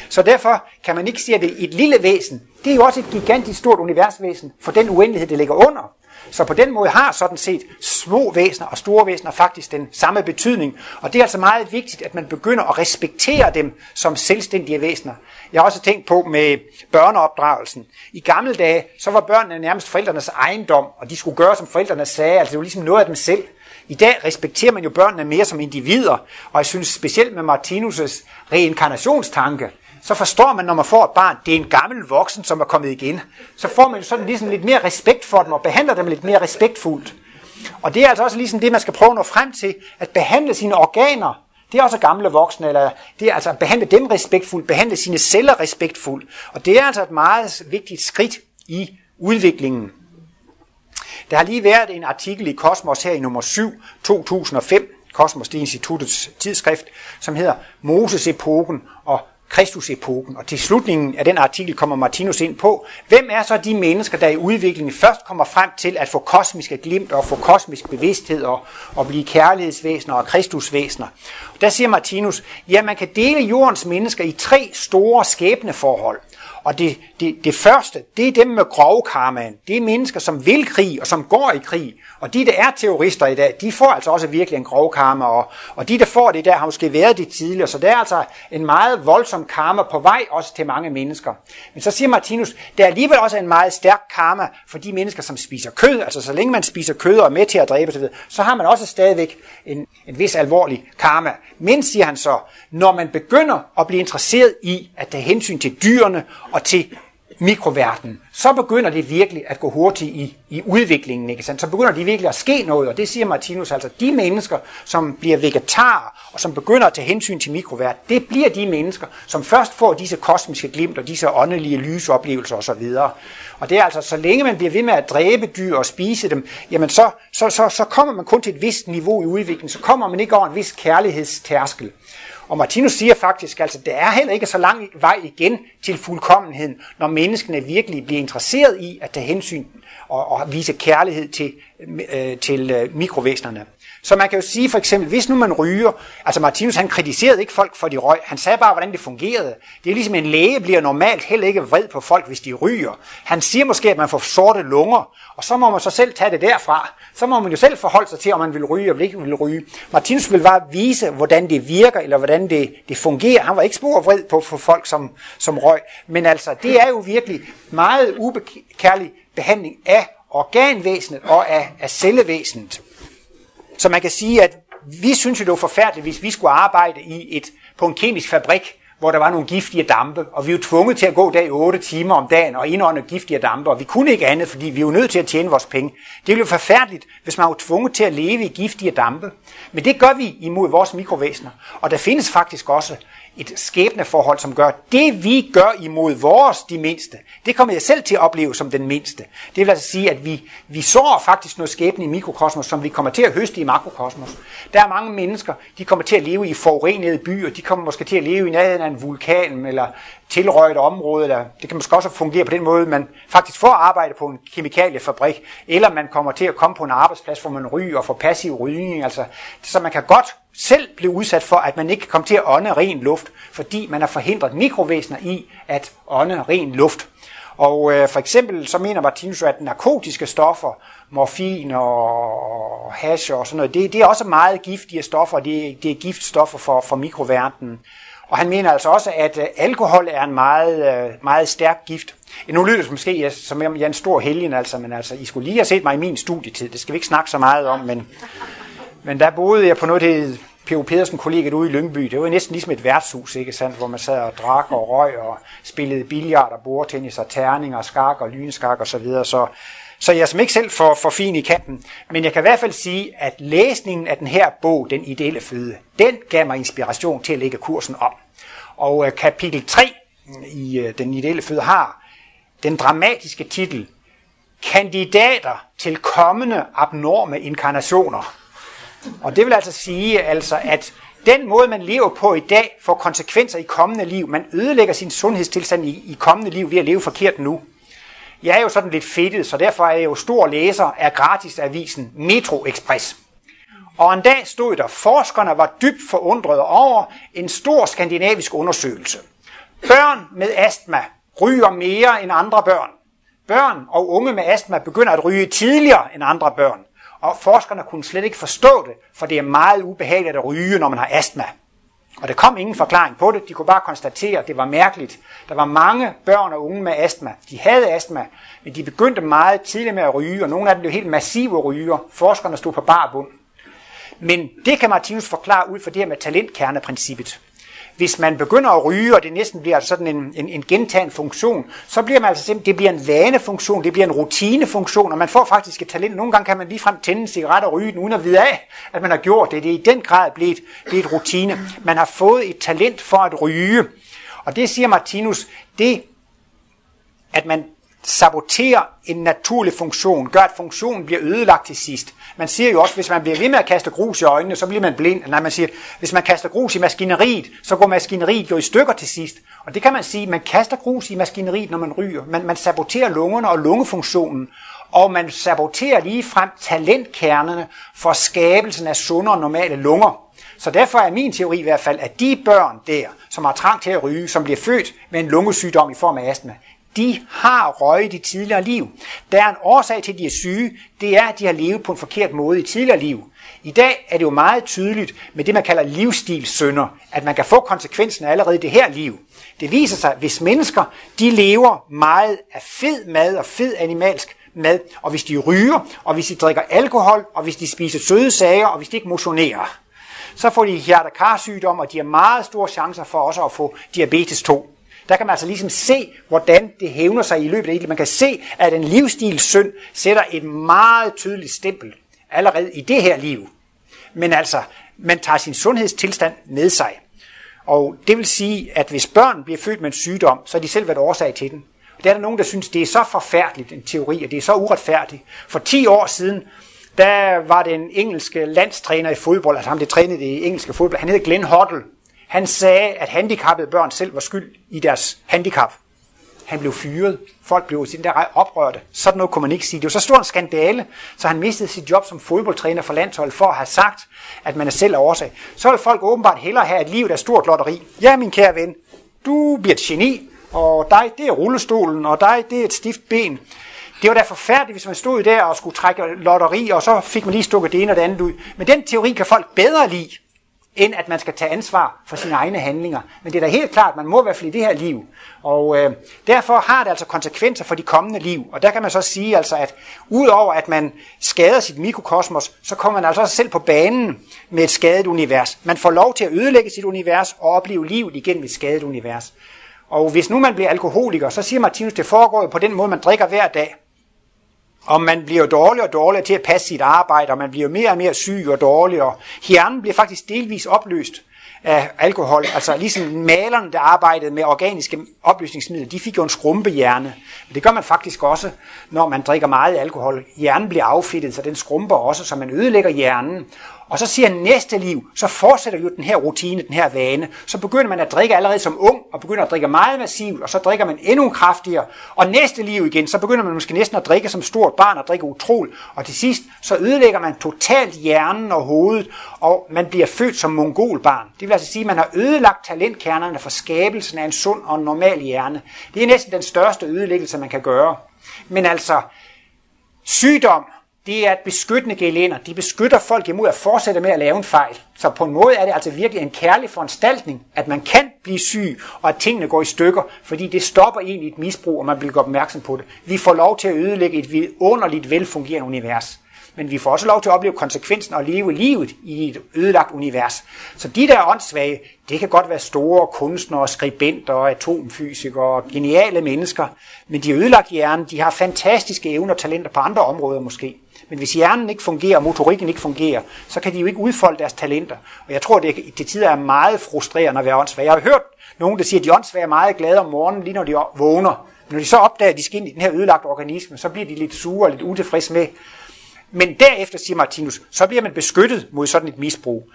A: Så derfor kan man ikke sige, at det er et lille væsen. Det er jo også et gigantisk stort universvæsen for den uendelighed, det ligger under. Så på den måde har sådan set små væsener og store væsener faktisk den samme betydning. Og det er altså meget vigtigt, at man begynder at respektere dem som selvstændige væsener. Jeg har også tænkt på med børneopdragelsen. I gamle dage, så var børnene nærmest forældrenes ejendom, og de skulle gøre, som forældrene sagde. Altså det var ligesom noget af dem selv. I dag respekterer man jo børnene mere som individer, og jeg synes specielt med Martinus' reinkarnationstanke, så forstår man, når man får et barn, det er en gammel voksen, som er kommet igen. Så får man jo sådan ligesom lidt mere respekt for dem, og behandler dem lidt mere respektfuldt. Og det er altså også ligesom det, man skal prøve at nå frem til, at behandle sine organer, det er også gamle voksne, eller det er altså at behandle dem respektfuldt, behandle sine celler respektfuldt. Og det er altså et meget vigtigt skridt i udviklingen. Der har lige været en artikel i Kosmos her i nummer 7, 2005, Kosmos, det er instituttets tidsskrift, som hedder Moses-epoken og Kristusepoken, Og til slutningen af den artikel kommer Martinus ind på, hvem er så de mennesker, der i udviklingen først kommer frem til at få kosmiske glimt og få kosmisk bevidsthed og, og blive kærlighedsvæsener og kristusvæsener. Og der siger Martinus, ja, man kan dele jordens mennesker i tre store skæbneforhold. Og det, det, det første, det er dem med grov karmaen. Det er mennesker, som vil krig og som går i krig. Og de, der er terrorister i dag, de får altså også virkelig en grov karma. Og, og de, der får det der, har måske været det tidligere. Så der er altså en meget voldsom karma på vej også til mange mennesker. Men så siger Martinus, der er alligevel også en meget stærk karma for de mennesker, som spiser kød. Altså så længe man spiser kød og er med til at dræbe osv., så har man også stadigvæk en, en vis alvorlig karma. Men, siger han så, når man begynder at blive interesseret i at tage hensyn til dyrene og til mikroverdenen, så begynder det virkelig at gå hurtigt i, i udviklingen. Ikke sandt? Så begynder det virkelig at ske noget, og det siger Martinus altså, de mennesker, som bliver vegetarer, og som begynder at tage hensyn til mikroverden, det bliver de mennesker, som først får disse kosmiske glimt og disse åndelige lysoplevelser osv. Og det er altså, så længe man bliver ved med at dræbe dyr og spise dem, jamen så, så, så, så kommer man kun til et vist niveau i udviklingen, så kommer man ikke over en vis kærlighedstærskel. Og Martinus siger faktisk, altså, der er heller ikke så lang vej igen til fuldkommenheden, når menneskene virkelig bliver interesseret i at tage hensyn og, og vise kærlighed til, øh, til øh, mikrovæsenerne. Så man kan jo sige for eksempel, hvis nu man ryger, altså Martinus han kritiserede ikke folk for de røg, han sagde bare, hvordan det fungerede. Det er ligesom en læge bliver normalt heller ikke vred på folk, hvis de ryger. Han siger måske, at man får sorte lunger, og så må man så selv tage det derfra. Så må man jo selv forholde sig til, om man vil ryge eller ikke vil ryge. Martinus vil bare vise, hvordan det virker, eller hvordan det, det fungerer. Han var ikke spor vred på for folk, som, som røg. Men altså, det er jo virkelig meget ubekærlig behandling af organvæsenet og af, af cellevæsenet. Så man kan sige, at vi synes jo, det var forfærdeligt, hvis vi skulle arbejde i et, på en kemisk fabrik, hvor der var nogle giftige dampe, og vi var tvunget til at gå der i 8 timer om dagen og indånde giftige dampe, og vi kunne ikke andet, fordi vi var nødt til at tjene vores penge. Det ville jo forfærdeligt, hvis man var tvunget til at leve i giftige dampe. Men det gør vi imod vores mikrovæsener. Og der findes faktisk også et skæbneforhold, som gør, det vi gør imod vores, de mindste, det kommer jeg selv til at opleve som den mindste. Det vil altså sige, at vi, vi sår faktisk noget skæbne i mikrokosmos, som vi kommer til at høste i makrokosmos. Der er mange mennesker, de kommer til at leve i forurenede byer, de kommer måske til at leve i nærheden af en vulkan, eller tilrøjet område, eller det kan måske også fungere på den måde, man faktisk får arbejde på en kemikaliefabrik, eller man kommer til at komme på en arbejdsplads, hvor man ryger og får passiv rygning. Altså, så man kan godt selv blive udsat for, at man ikke kan komme til at ånde ren luft, fordi man har forhindret mikrovæsener i at ånde ren luft. Og øh, for eksempel så mener Martinus at narkotiske stoffer, morfin og hash og sådan noget, det, det er også meget giftige stoffer, det, det er giftstoffer for, for mikroverdenen. Og han mener altså også, at øh, alkohol er en meget, øh, meget stærk gift. Nu lyder det måske som om jeg er en stor helgen, altså, men altså, I skulle lige have set mig i min studietid. Det skal vi ikke snakke så meget om, men Men der boede jeg på noget, der P.O. Pedersen kollegiet ude i Lyngby. Det var næsten ligesom et værtshus, ikke sandt? hvor man sad og drak og røg og spillede billard og bordtennis og terninger og skak og lynskak og så videre. Så, så jeg er som ikke selv for, for fin i kanten. Men jeg kan i hvert fald sige, at læsningen af den her bog, Den ideelle føde, den gav mig inspiration til at lægge kursen om. Og øh, kapitel 3 i øh, Den ideelle føde har den dramatiske titel Kandidater til kommende abnorme inkarnationer. Og det vil altså sige, altså, at den måde, man lever på i dag, får konsekvenser i kommende liv. Man ødelægger sin sundhedstilstand i, i kommende liv ved at leve forkert nu. Jeg er jo sådan lidt fedtet, så derfor er jeg jo stor læser af gratisavisen Metro Express. Og en dag stod der, forskerne var dybt forundrede over en stor skandinavisk undersøgelse. Børn med astma ryger mere end andre børn. Børn og unge med astma begynder at ryge tidligere end andre børn. Og forskerne kunne slet ikke forstå det, for det er meget ubehageligt at ryge, når man har astma. Og der kom ingen forklaring på det, de kunne bare konstatere, at det var mærkeligt. Der var mange børn og unge med astma. De havde astma, men de begyndte meget tidligt med at ryge, og nogle af dem blev helt massive ryger. Forskerne stod på bar bund. Men det kan Martinus forklare ud fra det her med talentkerneprincippet hvis man begynder at ryge, og det næsten bliver altså sådan en, en, en gentagen funktion, så bliver man altså simpelthen, det bliver en vanefunktion, det bliver en rutinefunktion, og man får faktisk et talent. Nogle gange kan man ligefrem tænde en cigaret og ryge den, uden at vide af, at man har gjort det. Det er i den grad blevet, blevet rutine. Man har fået et talent for at ryge. Og det siger Martinus, det at man saboterer en naturlig funktion, gør at funktionen bliver ødelagt til sidst. Man siger jo også, hvis man bliver ved med at kaste grus i øjnene, så bliver man blind. Nej, man siger, hvis man kaster grus i maskineriet, så går maskineriet jo i stykker til sidst. Og det kan man sige, man kaster grus i maskineriet, når man ryger. Man, man saboterer lungerne og lungefunktionen. Og man saboterer lige frem talentkernerne for skabelsen af sunde og normale lunger. Så derfor er min teori i hvert fald, at de børn der, som har trang til at ryge, som bliver født med en lungesygdom i form af astma, de har røget i tidligere liv. Der er en årsag til, at de er syge, det er, at de har levet på en forkert måde i tidligere liv. I dag er det jo meget tydeligt med det, man kalder livsstilssynder, at man kan få konsekvensen allerede i det her liv. Det viser sig, at hvis mennesker de lever meget af fed mad og fed animalsk mad, og hvis de ryger, og hvis de drikker alkohol, og hvis de spiser søde sager, og hvis de ikke motionerer, så får de hjertekarsygdom, og de har meget store chancer for også at få diabetes 2. Der kan man altså ligesom se, hvordan det hævner sig i løbet af livet. Man kan se, at en livsstilssynd sætter et meget tydeligt stempel allerede i det her liv. Men altså, man tager sin sundhedstilstand med sig. Og det vil sige, at hvis børn bliver født med en sygdom, så har de selv været årsag til den. Der er der nogen, der synes, det er så forfærdeligt en teori, og det er så uretfærdigt. For 10 år siden, der var den engelske landstræner i fodbold, altså ham, der trænede det engelske fodbold, han hed Glenn Hoddle. Han sagde, at handicappede børn selv var skyld i deres handicap. Han blev fyret. Folk blev sin der oprørte. Sådan noget kunne man ikke sige. Det var så stor en skandale, så han mistede sit job som fodboldtræner for landsholdet for at have sagt, at man er selv årsag. Så vil folk åbenbart hellere have et liv, der er stort lotteri. Ja, min kære ven, du bliver et geni, og dig, det er rullestolen, og dig, det er et stift ben. Det var da forfærdeligt, hvis man stod der og skulle trække lotteri, og så fik man lige stukket det ene og det andet ud. Men den teori kan folk bedre lide, end at man skal tage ansvar for sine egne handlinger. Men det er da helt klart, at man må i hvert fald i det her liv. Og øh, derfor har det altså konsekvenser for de kommende liv. Og der kan man så sige, altså, at udover at man skader sit mikrokosmos, så kommer man altså også selv på banen med et skadet univers. Man får lov til at ødelægge sit univers og opleve livet igen et skadet univers. Og hvis nu man bliver alkoholiker, så siger Martinus, det foregår på den måde, man drikker hver dag. Og man bliver dårligere og dårligere til at passe sit arbejde, og man bliver mere og mere syg og dårligere. Hjernen bliver faktisk delvis opløst af alkohol. Altså ligesom malerne, der arbejdede med organiske opløsningsmidler, de fik jo en skrumpehjerne. Men det gør man faktisk også, når man drikker meget alkohol. Hjernen bliver affedtet, så den skrumper også, så man ødelægger hjernen. Og så siger næste liv, så fortsætter jo den her rutine, den her vane. Så begynder man at drikke allerede som ung, og begynder at drikke meget massivt, og så drikker man endnu kraftigere. Og næste liv igen, så begynder man måske næsten at drikke som stort barn, og drikke utroligt. Og til sidst, så ødelægger man totalt hjernen og hovedet, og man bliver født som mongolbarn. Det vil altså sige, at man har ødelagt talentkernerne for skabelsen af en sund og normal hjerne. Det er næsten den største ødelæggelse, man kan gøre. Men altså, sygdom, det er et beskyttende gelænder. De beskytter folk imod at fortsætte med at lave en fejl. Så på en måde er det altså virkelig en kærlig foranstaltning, at man kan blive syg, og at tingene går i stykker, fordi det stopper egentlig et misbrug, og man bliver opmærksom på det. Vi får lov til at ødelægge et underligt velfungerende univers. men vi får også lov til at opleve konsekvensen og leve livet i et ødelagt univers. Så de der åndssvage, det kan godt være store kunstnere, skribenter, atomfysikere, geniale mennesker, men de ødelagt hjernen, de har fantastiske evner og talenter på andre områder måske. Men hvis hjernen ikke fungerer, og motorikken ikke fungerer, så kan de jo ikke udfolde deres talenter. Og jeg tror, det til tider er meget frustrerende at være åndssvag. Jeg har hørt nogen, der siger, at de åndssvage er meget glade om morgenen, lige når de vågner. Men Når de så opdager, at de skal ind i den her ødelagte organisme, så bliver de lidt sure og lidt utilfredse med. Men derefter, siger Martinus, så bliver man beskyttet mod sådan et misbrug.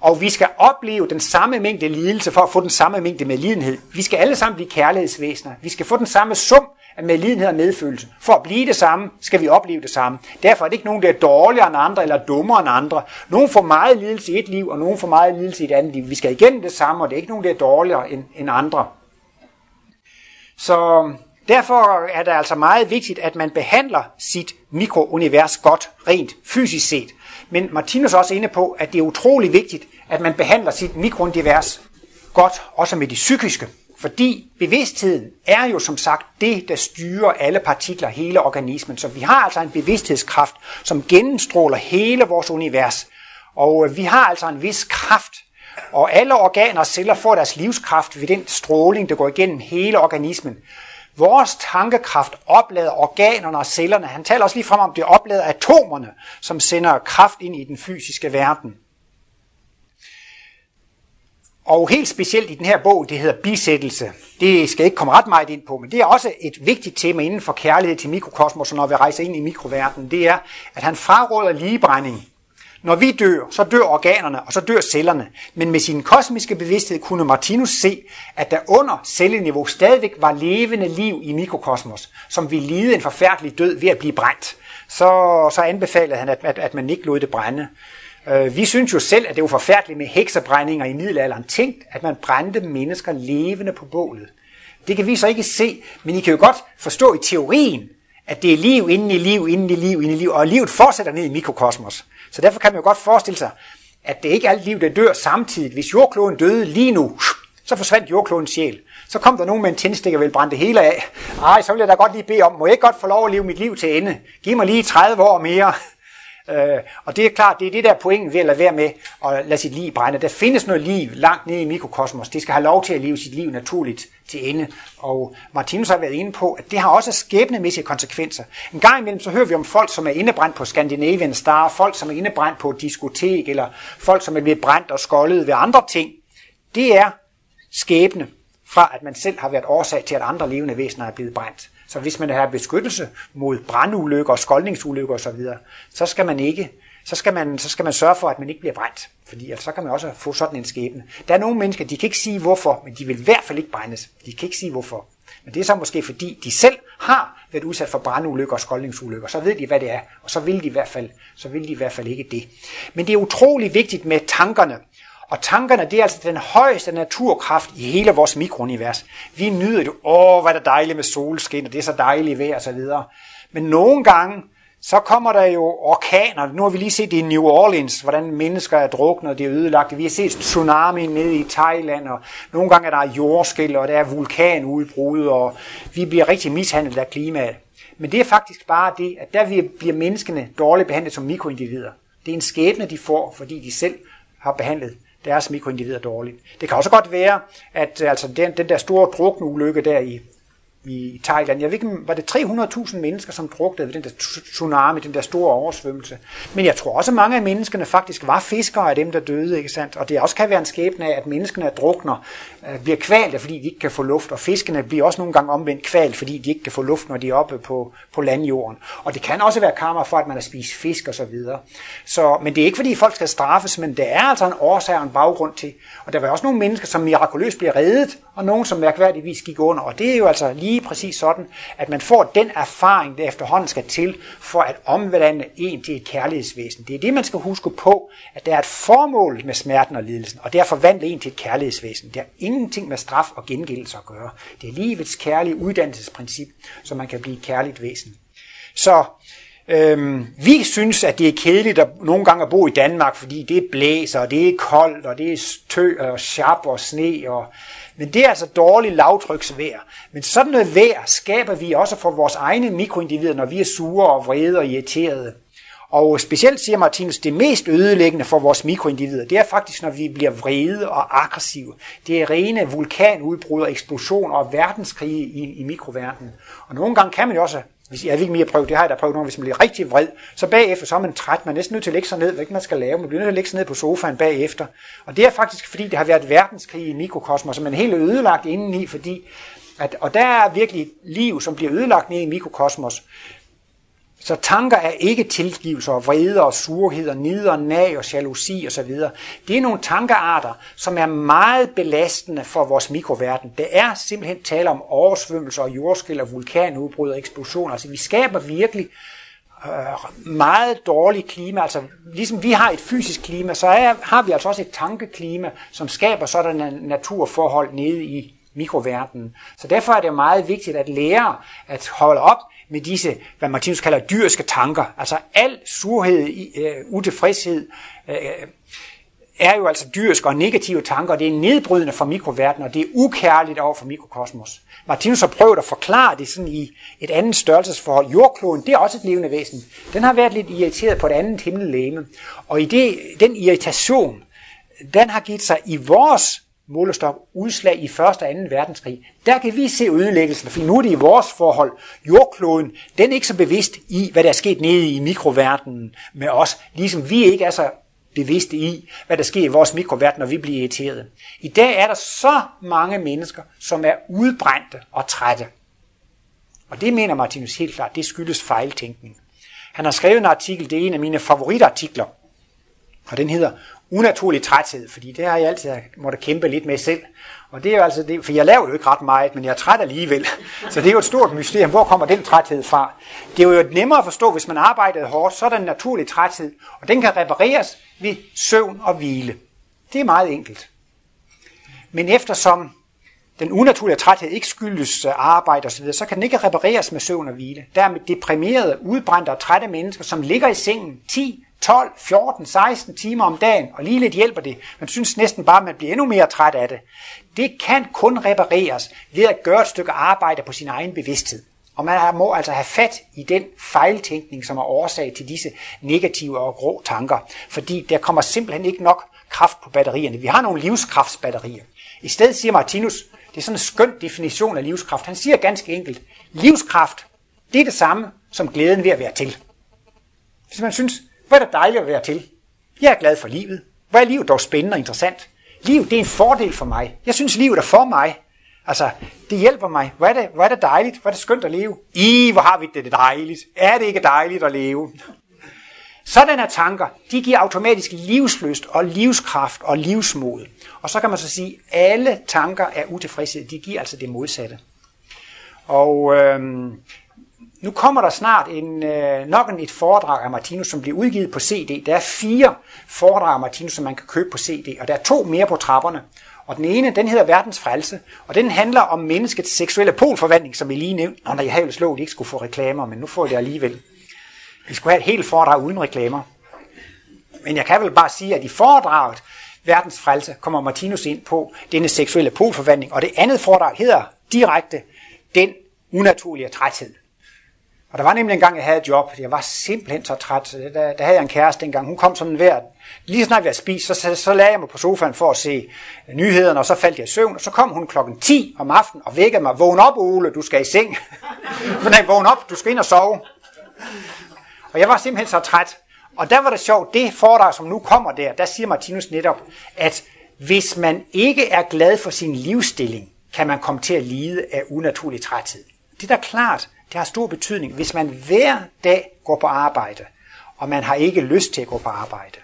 A: Og vi skal opleve den samme mængde lidelse for at få den samme mængde medlidenhed. Vi skal alle sammen blive kærlighedsvæsener. Vi skal få den samme sum med lidenhed og medfølelse. For at blive det samme, skal vi opleve det samme. Derfor er det ikke nogen, der er dårligere end andre eller dummere end andre. Nogen får meget lidelse i et liv, og nogen får meget lidelse i et andet liv. Vi skal igennem det samme, og det er ikke nogen, der er dårligere end, end andre. Så derfor er det altså meget vigtigt, at man behandler sit mikrounivers godt, rent fysisk set. Men Martinus er også inde på, at det er utrolig vigtigt, at man behandler sit mikrounivers godt, også med det psykiske. Fordi bevidstheden er jo som sagt det, der styrer alle partikler, hele organismen. Så vi har altså en bevidsthedskraft, som gennemstråler hele vores univers. Og øh, vi har altså en vis kraft. Og alle organer og celler får deres livskraft ved den stråling, der går igennem hele organismen. Vores tankekraft oplader organerne og cellerne. Han taler også lige frem om, det oplader atomerne, som sender kraft ind i den fysiske verden. Og helt specielt i den her bog, det hedder bisættelse. Det skal jeg ikke komme ret meget ind på, men det er også et vigtigt tema inden for kærlighed til mikrokosmos, når vi rejser ind i mikroverdenen. Det er, at han fraråder ligebrænding. Når vi dør, så dør organerne, og så dør cellerne. Men med sin kosmiske bevidsthed kunne Martinus se, at der under celleniveau stadigvæk var levende liv i mikrokosmos, som ville lide en forfærdelig død ved at blive brændt. Så, så anbefalede han, at, at, at man ikke lod det brænde. Øh, vi synes jo selv, at det var forfærdeligt med heksebrændinger i middelalderen. Tænk, at man brændte mennesker levende på bålet. Det kan vi så ikke se, men I kan jo godt forstå i teorien, at det er liv inden i liv, inden i liv, inden i liv, og livet fortsætter ned i mikrokosmos. Så derfor kan man jo godt forestille sig, at det ikke er alt liv, der dør samtidig. Hvis jordkloden døde lige nu, så forsvandt jordklodens sjæl. Så kom der nogen med en tændstik og ville brænde det hele af. Ej, så vil jeg da godt lige bede om, må jeg ikke godt få lov at leve mit liv til ende? Giv mig lige 30 år mere. Øh, og det er klart, det er det der pointen ved at lade være med at lade sit liv brænde. Der findes noget liv langt nede i mikrokosmos. Det skal have lov til at leve sit liv naturligt til ende. Og Martinus har været inde på, at det har også skæbnemæssige konsekvenser. En gang imellem så hører vi om folk, som er indebrændt på Scandinavian Star, folk, som er indebrændt på et diskotek, eller folk, som er blevet brændt og skoldet ved andre ting. Det er skæbne fra, at man selv har været årsag til, at andre levende væsener er blevet brændt. Så hvis man har beskyttelse mod brandulykker, skoldningsulykker osv., så skal man ikke så skal, man, så skal man sørge for, at man ikke bliver brændt. Fordi altså, så kan man også få sådan en skæbne. Der er nogle mennesker, de kan ikke sige hvorfor, men de vil i hvert fald ikke brændes. De kan ikke sige hvorfor. Men det er så måske fordi, de selv har været udsat for brandulykker og skoldningsulykker. Så ved de, hvad det er, og så vil de i hvert fald, så vil de i hvert fald ikke det. Men det er utrolig vigtigt med tankerne. Og tankerne, det er altså den højeste naturkraft i hele vores mikrounivers. Vi nyder det. Åh, hvad er det dejligt med solskin, og det er så dejligt vejr og så videre. Men nogle gange, så kommer der jo orkaner. Nu har vi lige set det i New Orleans, hvordan mennesker er druknet, og det er ødelagt. Vi har set tsunami nede i Thailand, og nogle gange er der jordskæld, og der er vulkanudbrud, og vi bliver rigtig mishandlet af klimaet. Men det er faktisk bare det, at der bliver menneskene dårligt behandlet som mikroindivider. Det er en skæbne, de får, fordi de selv har behandlet deres mikroindivider dårligt. Det kan også godt være, at øh, altså, den, den der store drukneulykke der i i Thailand. Jeg ved ikke, var det 300.000 mennesker, som druknede ved den der tsunami, den der store oversvømmelse. Men jeg tror også, at mange af menneskene faktisk var fiskere af dem, der døde, ikke sandt? Og det også kan være en skæbne af, at menneskene er drukner, øh, bliver kvalt, fordi de ikke kan få luft, og fiskene bliver også nogle gange omvendt kvalt, fordi de ikke kan få luft, når de er oppe på, på landjorden. Og det kan også være karma for, at man har spist fisk og så videre. Så, men det er ikke, fordi folk skal straffes, men det er altså en årsag og en baggrund til. Og der var også nogle mennesker, som mirakuløst bliver reddet, og nogen, som mærkværdigvis gik under. Og det er jo altså lige præcis sådan, at man får den erfaring, der efterhånden skal til, for at omvandle en til et kærlighedsvæsen. Det er det, man skal huske på, at der er et formål med smerten og lidelsen, og det er at forvandle en til et kærlighedsvæsen. Det har ingenting med straf og gengældelse at gøre. Det er livets kærlige uddannelsesprincip, så man kan blive et kærligt væsen. Så Øhm, vi synes, at det er kedeligt at nogle gange at bo i Danmark, fordi det blæser, og det er koldt, og det er stø og sharp og sne, og men det er altså dårligt lavtryksvejr. Men sådan noget vejr skaber vi også for vores egne mikroindivider, når vi er sure og vrede og irriterede. Og specielt siger Martinus, det mest ødelæggende for vores mikroindivider, det er faktisk, når vi bliver vrede og aggressive. Det er rene vulkanudbrud og eksplosioner og verdenskrige i, i mikroverdenen. Og nogle gange kan man jo også hvis, jeg ved ikke mere prøve, det har jeg da prøvet nogle, hvis man bliver rigtig vred, så bagefter så er man træt, man er næsten nødt til at lægge sig ned, hvad man skal lave, man bliver nødt til at lægge sig ned på sofaen bagefter. Og det er faktisk, fordi det har været verdenskrig i mikrokosmos, som man er helt ødelagt indeni, fordi at, og der er virkelig liv, som bliver ødelagt ned i mikrokosmos. Så tanker er ikke tilgivelse og vrede og surhed og nid og nag og jalousi osv. Det er nogle tankearter, som er meget belastende for vores mikroverden. Det er simpelthen tale om oversvømmelser og jordskæl og vulkanudbrud og eksplosioner. Altså vi skaber virkelig øh, meget dårligt klima. Altså ligesom vi har et fysisk klima, så er, har vi altså også et tankeklima, som skaber sådan naturforhold nede i mikroverdenen. Så derfor er det meget vigtigt at lære at holde op med disse, hvad Martinus kalder dyrske tanker. Altså al surhed, øh, utilfredshed, øh, er jo altså dyrske og negative tanker, det er nedbrydende for mikroverdenen, og det er ukærligt over for mikrokosmos. Martinus har prøvet at forklare det sådan i et andet størrelsesforhold. Jordkloden, det er også et levende væsen. Den har været lidt irriteret på et andet himmellegeme. Og i det, den irritation, den har givet sig i vores målestok udslag i 1. og 2. verdenskrig, der kan vi se ødelæggelsen, for nu er det i vores forhold. Jordkloden, den er ikke så bevidst i, hvad der er sket nede i mikroverdenen med os, ligesom vi ikke er så bevidste i, hvad der sker i vores mikroverden, når vi bliver irriteret. I dag er der så mange mennesker, som er udbrændte og trætte. Og det mener Martinus helt klart, det skyldes fejltænkning. Han har skrevet en artikel, det er en af mine favoritartikler, og den hedder unaturlig træthed, fordi det har jeg altid måtte kæmpe lidt med selv. Og det er jo altså det, for jeg laver jo ikke ret meget, men jeg er træt alligevel. Så det er jo et stort mysterium. Hvor kommer den træthed fra? Det er jo nemmere at forstå, hvis man arbejdede hårdt, så er der en naturlig træthed, og den kan repareres ved søvn og hvile. Det er meget enkelt. Men eftersom den unaturlige træthed ikke skyldes øh, arbejde osv., så kan den ikke repareres med søvn og hvile. Der er deprimerede, udbrændte og trætte mennesker, som ligger i sengen 10, 12, 14, 16 timer om dagen, og lige lidt hjælper det. Man synes næsten bare, at man bliver endnu mere træt af det. Det kan kun repareres ved at gøre et stykke arbejde på sin egen bevidsthed. Og man må altså have fat i den fejltænkning, som er årsag til disse negative og grå tanker. Fordi der kommer simpelthen ikke nok kraft på batterierne. Vi har nogle livskraftsbatterier. I stedet siger Martinus, det er sådan en skøn definition af livskraft. Han siger ganske enkelt, livskraft, det er det samme som glæden ved at være til. Hvis man synes, hvor er det dejligt at være til. Jeg er glad for livet. Hvor er livet dog spændende og interessant. Livet det er en fordel for mig. Jeg synes, livet er for mig. Altså, det hjælper mig. Hvor er det, hvor er det dejligt. Hvor er det skønt at leve. I, hvor har vi det dejligt. Er det ikke dejligt at leve? Sådanne tanker, de giver automatisk livsløst og livskraft og livsmod. Og så kan man så sige, at alle tanker er utilfredshed. De giver altså det modsatte. Og øhm, nu kommer der snart en, øh, nok en, et foredrag af Martinus, som bliver udgivet på CD. Der er fire foredrag af Martinus, som man kan købe på CD, og der er to mere på trapperne. Og den ene, den hedder Verdens Frelse, og den handler om menneskets seksuelle polforvandling, som vi lige nævnte. Og når jeg havde slået, at ikke skulle få reklamer, men nu får det alligevel. Vi skulle have et helt foredrag uden reklamer. Men jeg kan vel bare sige, at i foredraget Verdens Frelse kommer Martinus ind på denne seksuelle polforvandling, og det andet foredrag hedder direkte Den unaturlige træthed. Og der var nemlig en gang, jeg havde et job. Jeg var simpelthen så træt. Der, der havde jeg en kæreste engang. Hun kom sådan hver... Lige snart vi havde spist, så, så, så lagde jeg mig på sofaen for at se øh, nyhederne, og så faldt jeg i søvn. Og så kom hun klokken 10 om aftenen og vækkede mig. Vågn op, Ole, du skal i seng. For nej, vågn op, du skal ind og sove. Og jeg var simpelthen så træt. Og der var det sjovt, det foredrag, som nu kommer der, der siger Martinus netop, at hvis man ikke er glad for sin livsstilling, kan man komme til at lide af unaturlig træthed. Det er da klart, det har stor betydning, hvis man hver dag går på arbejde, og man har ikke lyst til at gå på arbejde.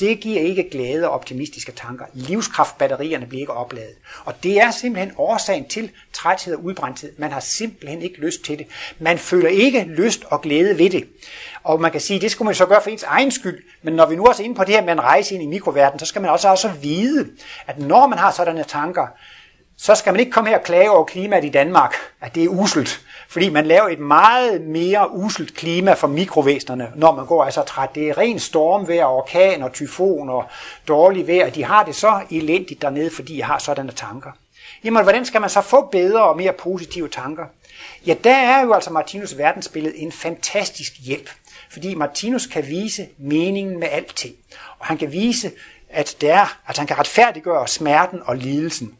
A: Det giver ikke glæde og optimistiske tanker. Livskraftbatterierne bliver ikke opladet. Og det er simpelthen årsagen til træthed og udbrændthed. Man har simpelthen ikke lyst til det. Man føler ikke lyst og glæde ved det. Og man kan sige, at det skulle man så gøre for ens egen skyld. Men når vi nu også er inde på det her med en rejse ind i mikroverdenen, så skal man også, også vide, at når man har sådanne tanker, så skal man ikke komme her og klage over klimaet i Danmark, at det er uselt. Fordi man laver et meget mere uselt klima for mikrovæsenerne, når man går altså træt. Det er ren stormvejr, orkan og tyfon og dårlig vejr. De har det så elendigt dernede, fordi jeg har sådanne tanker. Jamen, hvordan skal man så få bedre og mere positive tanker? Ja, der er jo altså Martinus verdensbillede en fantastisk hjælp. fordi Martinus kan vise meningen med alting. Og han kan vise, at, det er, at han kan retfærdiggøre smerten og lidelsen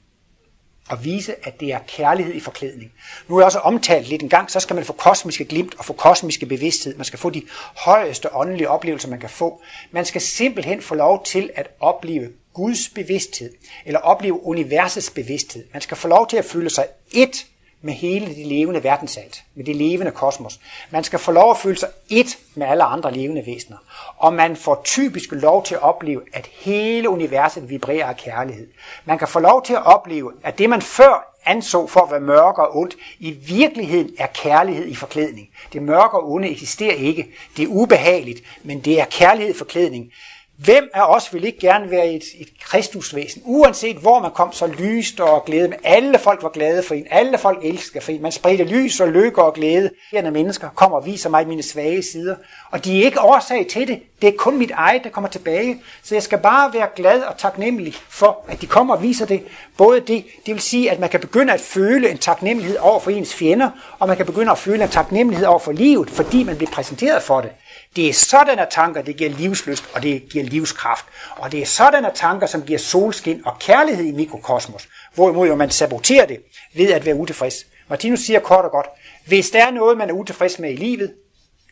A: og vise, at det er kærlighed i forklædning. Nu er jeg også omtalt lidt en gang, så skal man få kosmiske glimt og få kosmiske bevidsthed. Man skal få de højeste åndelige oplevelser, man kan få. Man skal simpelthen få lov til at opleve Guds bevidsthed, eller opleve universets bevidsthed. Man skal få lov til at føle sig et med hele det levende verdensalt, med det levende kosmos. Man skal få lov at føle sig et med alle andre levende væsener. Og man får typisk lov til at opleve, at hele universet vibrerer af kærlighed. Man kan få lov til at opleve, at det man før anså for at være mørke og ondt, i virkeligheden er kærlighed i forklædning. Det mørke og onde eksisterer ikke. Det er ubehageligt, men det er kærlighed i forklædning. Hvem af os vil ikke gerne være et, et kristusvæsen? Uanset hvor man kom, så lyst og glæde. Men alle folk var glade for en. Alle folk elsker for en. Man spredte lys og lykke og glæde. Når mennesker kommer og viser mig mine svage sider. Og de er ikke årsag til det. Det er kun mit eget, der kommer tilbage. Så jeg skal bare være glad og taknemmelig for, at de kommer og viser det. Både det, det vil sige, at man kan begynde at føle en taknemmelighed over for ens fjender, og man kan begynde at føle en taknemmelighed over for livet, fordi man bliver præsenteret for det. Det er sådanne tanker, det giver livsløst, og det giver livskraft. Og det er sådanne tanker, som giver solskin og kærlighed i mikrokosmos. Hvorimod jo man saboterer det ved at være utilfreds. Martinus siger kort og godt, hvis der er noget, man er utilfreds med i livet,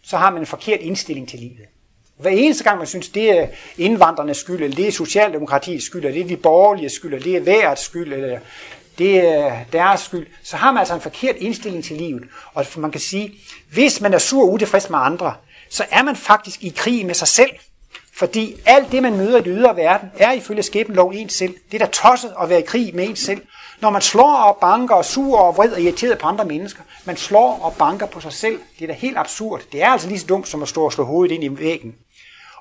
A: så har man en forkert indstilling til livet. Hver eneste gang man synes, det er indvandrernes skyld, eller det er socialdemokratiets skyld, eller det er de borgerlige skyld, eller det er værets skyld, eller det er deres skyld, så har man altså en forkert indstilling til livet. Og man kan sige, hvis man er sur og utilfreds med andre, så er man faktisk i krig med sig selv. Fordi alt det, man møder i den ydre verden, er ifølge skæbnelov en selv. Det er da tosset at være i krig med en selv. Når man slår og banker og suger og vred og irriteret på andre mennesker, man slår og banker på sig selv. Det er da helt absurd. Det er altså lige så dumt som at stå og slå hovedet ind i væggen.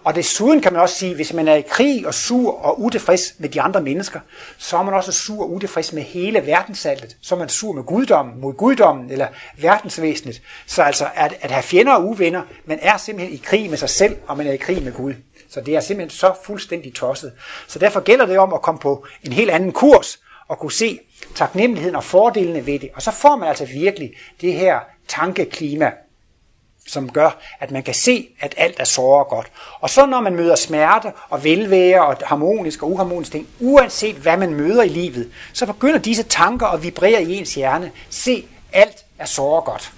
A: Og desuden kan man også sige, hvis man er i krig og sur og utilfreds med de andre mennesker, så er man også sur og utilfreds med hele verdensaltet. Så er man sur med guddommen, mod guddommen eller verdensvæsenet. Så altså at, at have fjender og uvenner, man er simpelthen i krig med sig selv, og man er i krig med Gud. Så det er simpelthen så fuldstændig tosset. Så derfor gælder det om at komme på en helt anden kurs og kunne se taknemmeligheden og fordelene ved det. Og så får man altså virkelig det her tankeklima, som gør, at man kan se, at alt er såre godt. Og så når man møder smerte og velvære og harmonisk og uharmonisk ting, uanset hvad man møder i livet, så begynder disse tanker at vibrere i ens hjerne. Se, alt er såre godt.